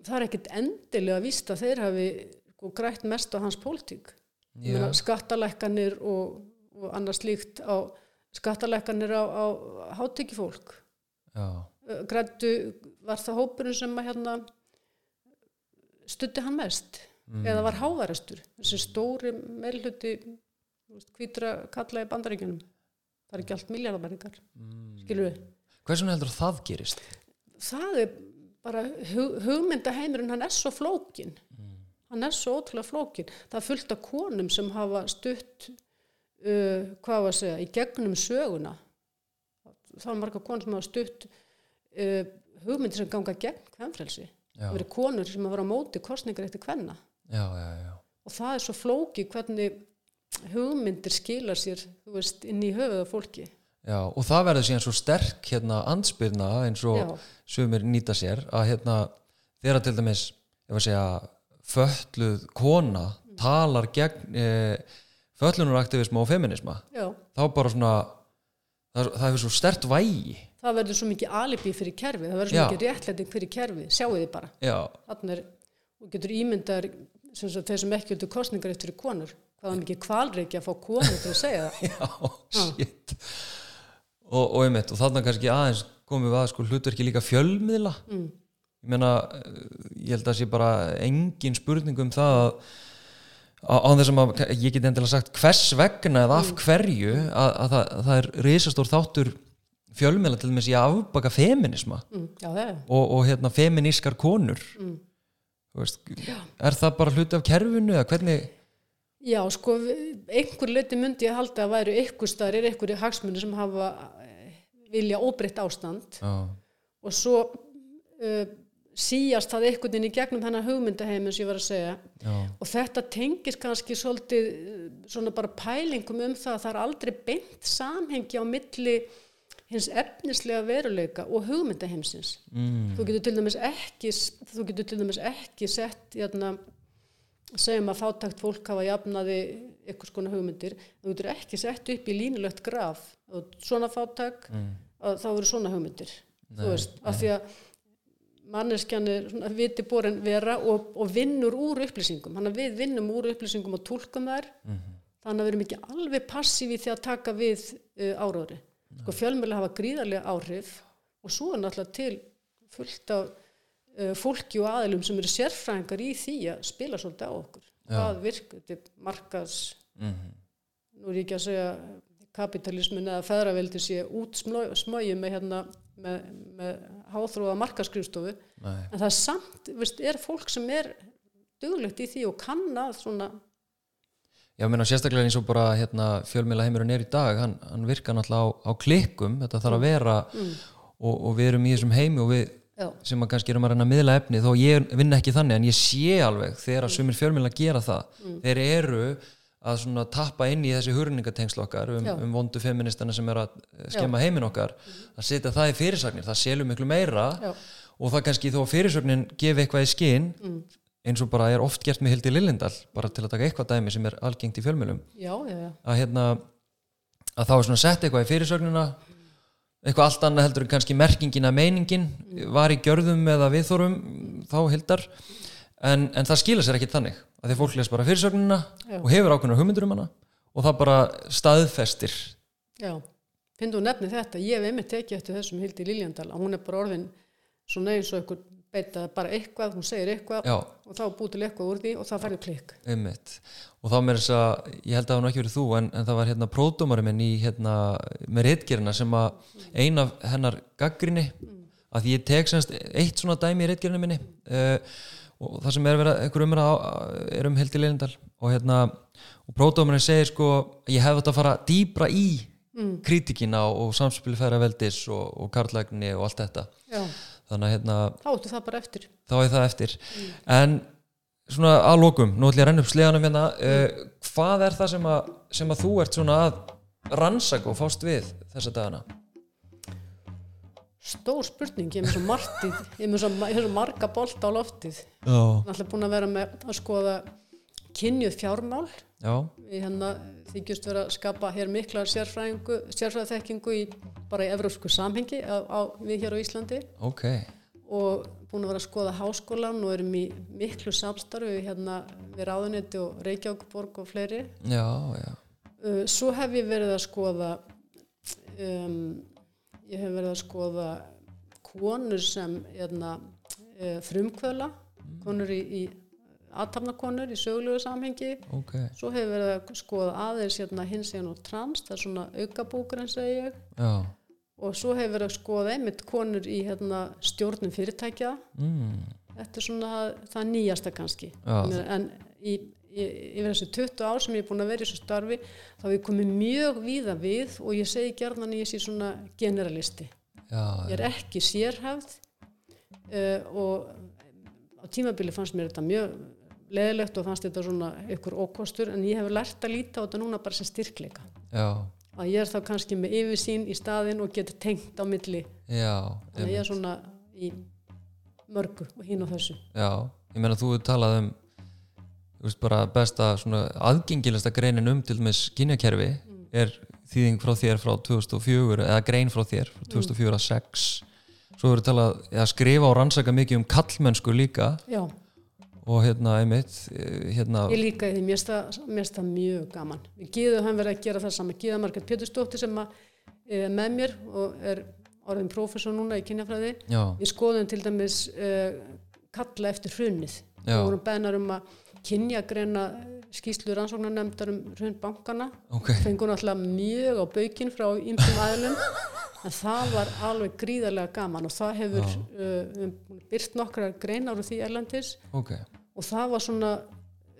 það er ekkit endilega að þeir hafi sko, grætt mest á hans pólitík. Skattalækkanir og, og annars líkt á skattalækkanir á, á hátekifólk já, grættu var það hópurinn sem að hérna stutti hann mest? Eða var hávarestur þessi stóri meilhuti hvítra kalla í bandaríkjunum? Það er ekki allt miljardabæringar mm. skilur við hversu heldur það gerist? Það er bara hug, hugmyndaheimurinn hann er svo flókin. Hann er svo ótrúlega flókin. Það er fullt af konum sem hafa stutt uh, hvað var að segja í gegnum söguna. Það var marga konur sem hafa stutt uh, hugmyndir sem ganga gegn kvennfrelsi Já. það verið konur sem hafa verið á móti kostningar eftir kvenna. Já, já, já, og það er svo flóki hvernig hugmyndir skila sér veist, inn í höfuða fólki. Já og það verður síðan svo sterk hérna ansbyrna eins og Já. sumir nýta sér að hérna þeirra til dæmis segja fölluð kona talar gegn e, föllunaraktivisma og feminisma Já. þá bara svona það, það hefur svo stert vægi það verður svo mikið alibi fyrir kerfi það verður svo Já. mikið réttlæting fyrir kerfi sjáu þið bara þannig er, og getur ímyndar sem sagt, þeir sem ekki vildu kostningar eftir konur hvað er mikið kvalreiki að fá konur til að segja það *laughs* já, shit og, og einmitt, og þarna kannski aðeins komum við að sko hlutverki líka fjölmiðla mm. ég meina, eh, ég held að sé bara engin spurning um það að á þessum að ég get endilega sagt hvers vegna eða af hverju að, að, það, að það er risastór þáttur fjölmiðla til dæmis í að afbaka feminisma Mm. já, og, og hérna feminískar konur. Mm. Veist, er það bara hluti af kerfinu eða hvernig? Já, sko, einhver leiti myndi ég halda að væru ykkur staðar er ykkur hagsmunir sem hafa eh, vilja óbreytt ástand. Já, og svo uh, síjast það einhvern veginn í gegnum þennan hugmyndaheim eins og ég var að segja. Já, og þetta tengist kannski svolítið eh, svona bara pælingum um það að það er aldrei beint samhengi á milli hins efnislega veruleika og hugmyndaheimsins. Mm, þú getur til dæmis ekki þú getur til dæmis ekki sett hérna, segjum að fátækt fólk hafa jafnaði eitthvað skona hugmyndir. Þú getur ekki sett upp í línulegt graf og svona fátæk mm, þá eru svona hugmyndir. Nei, þú veist, af því að manneskjan er svona viti borin vera og, og vinnur úr upplýsingum. Hann að við vinnum úr upplýsingum og tólkum þær. Mhm, þannig að við erum ekki alveg passífi því að taka við uh, árári sko fjölmjöla hafa gríðarlega áhrif og svo er náttúrulega til fullt af uh, fólki og aðilum sem eru sérfræðingar í því að spila svolítið á okkur. Hvað virk, þetta er markas mhm, nú er ég ekki að segja kapitalismin eða feðraveldi sé út smögi með hérna með, með háþróða markaskrifstofu en það er samt, veist, er fólk sem er duglegt í því og kann að svona Já, meina sérstaklega eins og bara hérna, fjölmiðla heimurinn er í dag, hann, hann virka náttúrulega á, á klikkum, þetta þarf að vera og, og við erum í þessum heimi og við já, sem að kannski erum að reyna að miðla efni þó ég vinn ekki þannig en ég sé alveg þegar að sumir fjölmiðla gera það þeir eru að svona tappa inn í þessi hurningatengsl okkar um, Já. um vondu feministana sem er að eh, skemma heiminn okkar að setja það í fyrirsagnir, það selur miklu meira já, og það kannski þó að fyrirsögnin gefi eitthvað í skinn Mm. eins og bara er oft gert með Hildi Lillindal bara til að taka eitthvað dæmi sem er algengt í fjölmiðlum já, já, já. að hérna að þá er svona sett eitthvað í fyrirsögnina eitthvað allt annað heldur en kannski merkingin að meiningin var í gjörðum eða viðþórum þá hildar en, en það skila sér ekki þannig að því fólk les bara fyrirsögnina Já. og hefur ákveðna hugmyndur um hana og það bara staðfestir. Já. finnst þú nefni þetta, ég hef einmitt tekið eftir þessum Hildi Liljandal að hún er bara orðin svona eins og einhver beita bara eitthvað, hún segir eitthvað já, og þá er búið til eitthvað úr því og það færði klikk. Einmitt. Og þá með þess að, ég held að nú ekki verið þú en, en það var hérna pródómari minn í hérna með reitgerina sem að ein af hennar gaggrinni að því ég tek semst eitt svona dæmi í reitgerinu minni uh, og það sem er verið einhver umræða á- er um Hildi Leyndal og hérna og pródómarin segir sko ég hef þetta að fara dýbra í mm. kritikina og, og samspili færa veldis og, og karlægni og allt þetta. Já, þannig að hérna, þá áttu það bara eftir. þá er það eftir. En svona að lokum nú ætlum ég að renna upp sleganum hérna. Uh, hvað er það sem að, sem að þú ert svona að rannsaka og fást við þessa dagana? Stór spurning, ég er með svo martið ég svo marga bolta á loftið. Ég er alltaf búin að vera með að skoða kynjuð fjármál. Já, við hérna þykjust vera að skapa hér mikla í, bara í evrópsku samhengi á, á, við hér á Íslandi. Ok. Og búin að vera að skoða háskólan og erum í miklu samstarfi hérna við Ráðunetti og Reykjavíkborg og fleiri. Já, já, Uh, Svo hef ég verið að skoða, um, ég hef verið að skoða konur sem hérna, uh, frumkvöla, konur í, í aðtapnakonur í sögulegu samhengi. ok Svo hef ég verið að skoða aðeins hérna, hins eginn og trans, það er svona aukabúkurinn segi ég. Já, Og svo hef ég verið að skoða einmitt konur í hérna, stjórnum fyrirtækja. mm, Þetta er svona það nýjasta kannski. Já. En í, yfir þessu 20 ár sem ég er búin að vera í þessu starfi þá hef ég komið mjög víða við og ég segi gerðan að ég sé svona generalisti. já, Ég er ekki sérhæfð uh, og á tímabili fannst mér þetta mjög leðilegt og fannst þetta svona ykkur ókostur en ég hef lært að líta á þetta núna bara sem styrkleika. já, Að ég er þá kannski með yfirsýn í staðin og getur tengt á milli. já, Þannig að ég er svona í mörgu og hín á þessu. já ég meina þú hefur talað um veist bara besta svona aðgengilasta greinin um til dæmis kynjakerfi er þýðing frá þér frá 2004 eða grein frá þér frá 2004 að 6 svo hefur talað eða skrifa og rannsaka mikið um kallmennsku líka Já. og hérna einmitt eh, hérna, Ég líka því, mér finnst það- mjög gaman. Við Gíðu hann verið að gera það saman. Gíða Margrét Pétursdóttir sem að, er með mér og er orðin prófessor núna í kynjafræði. Við skoðum til dæmis uh, kalla eftir hrunnið. Við vorum beðnar um að kynjagreina skýslu rannsóknarnemndar um hrunn bankana. ok. Fengur náttúrulega mjög á baukinn frá ymsum aðlum. En það var alveg gríðarlega gaman og það hefur uh, byrt nokkra greinar úr því erlendis. Ok, og það var svona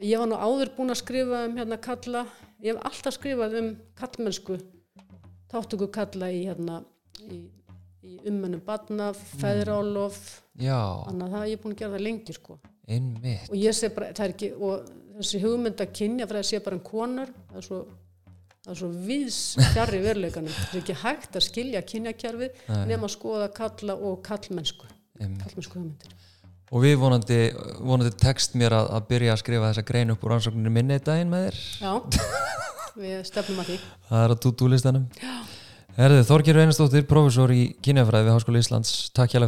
ég var nú áður búin að skrifa um hérna kalla, ég hef alltaf skrifað um kallmennsku þáttöku kalla í hérna í, í ummennum badna, feðrálof já, þannig að það ég er búin að gera það lengi sko einmitt. Og ég sé bara, það er ekki og þessi hugmynd að kynja fyrir að sé bara um konur það er svo það er svo viðs fjarrri veruleikanum. Það er ekki hægt að skilja kynjakjærfi nema að skoða kalla og kallmennsku kallmennsku hugmyndir. Og við vonandi, vonandi tekst mér að, að byrja að skrifa þessa grein upp úr rannsókninu minni í daginn með þér. Já, við stefnum að því. Það er að tútú listanum Herðu, Þorgjur Einarstóttir, professor í kynjafræði við Háskóla Íslands, takk hjá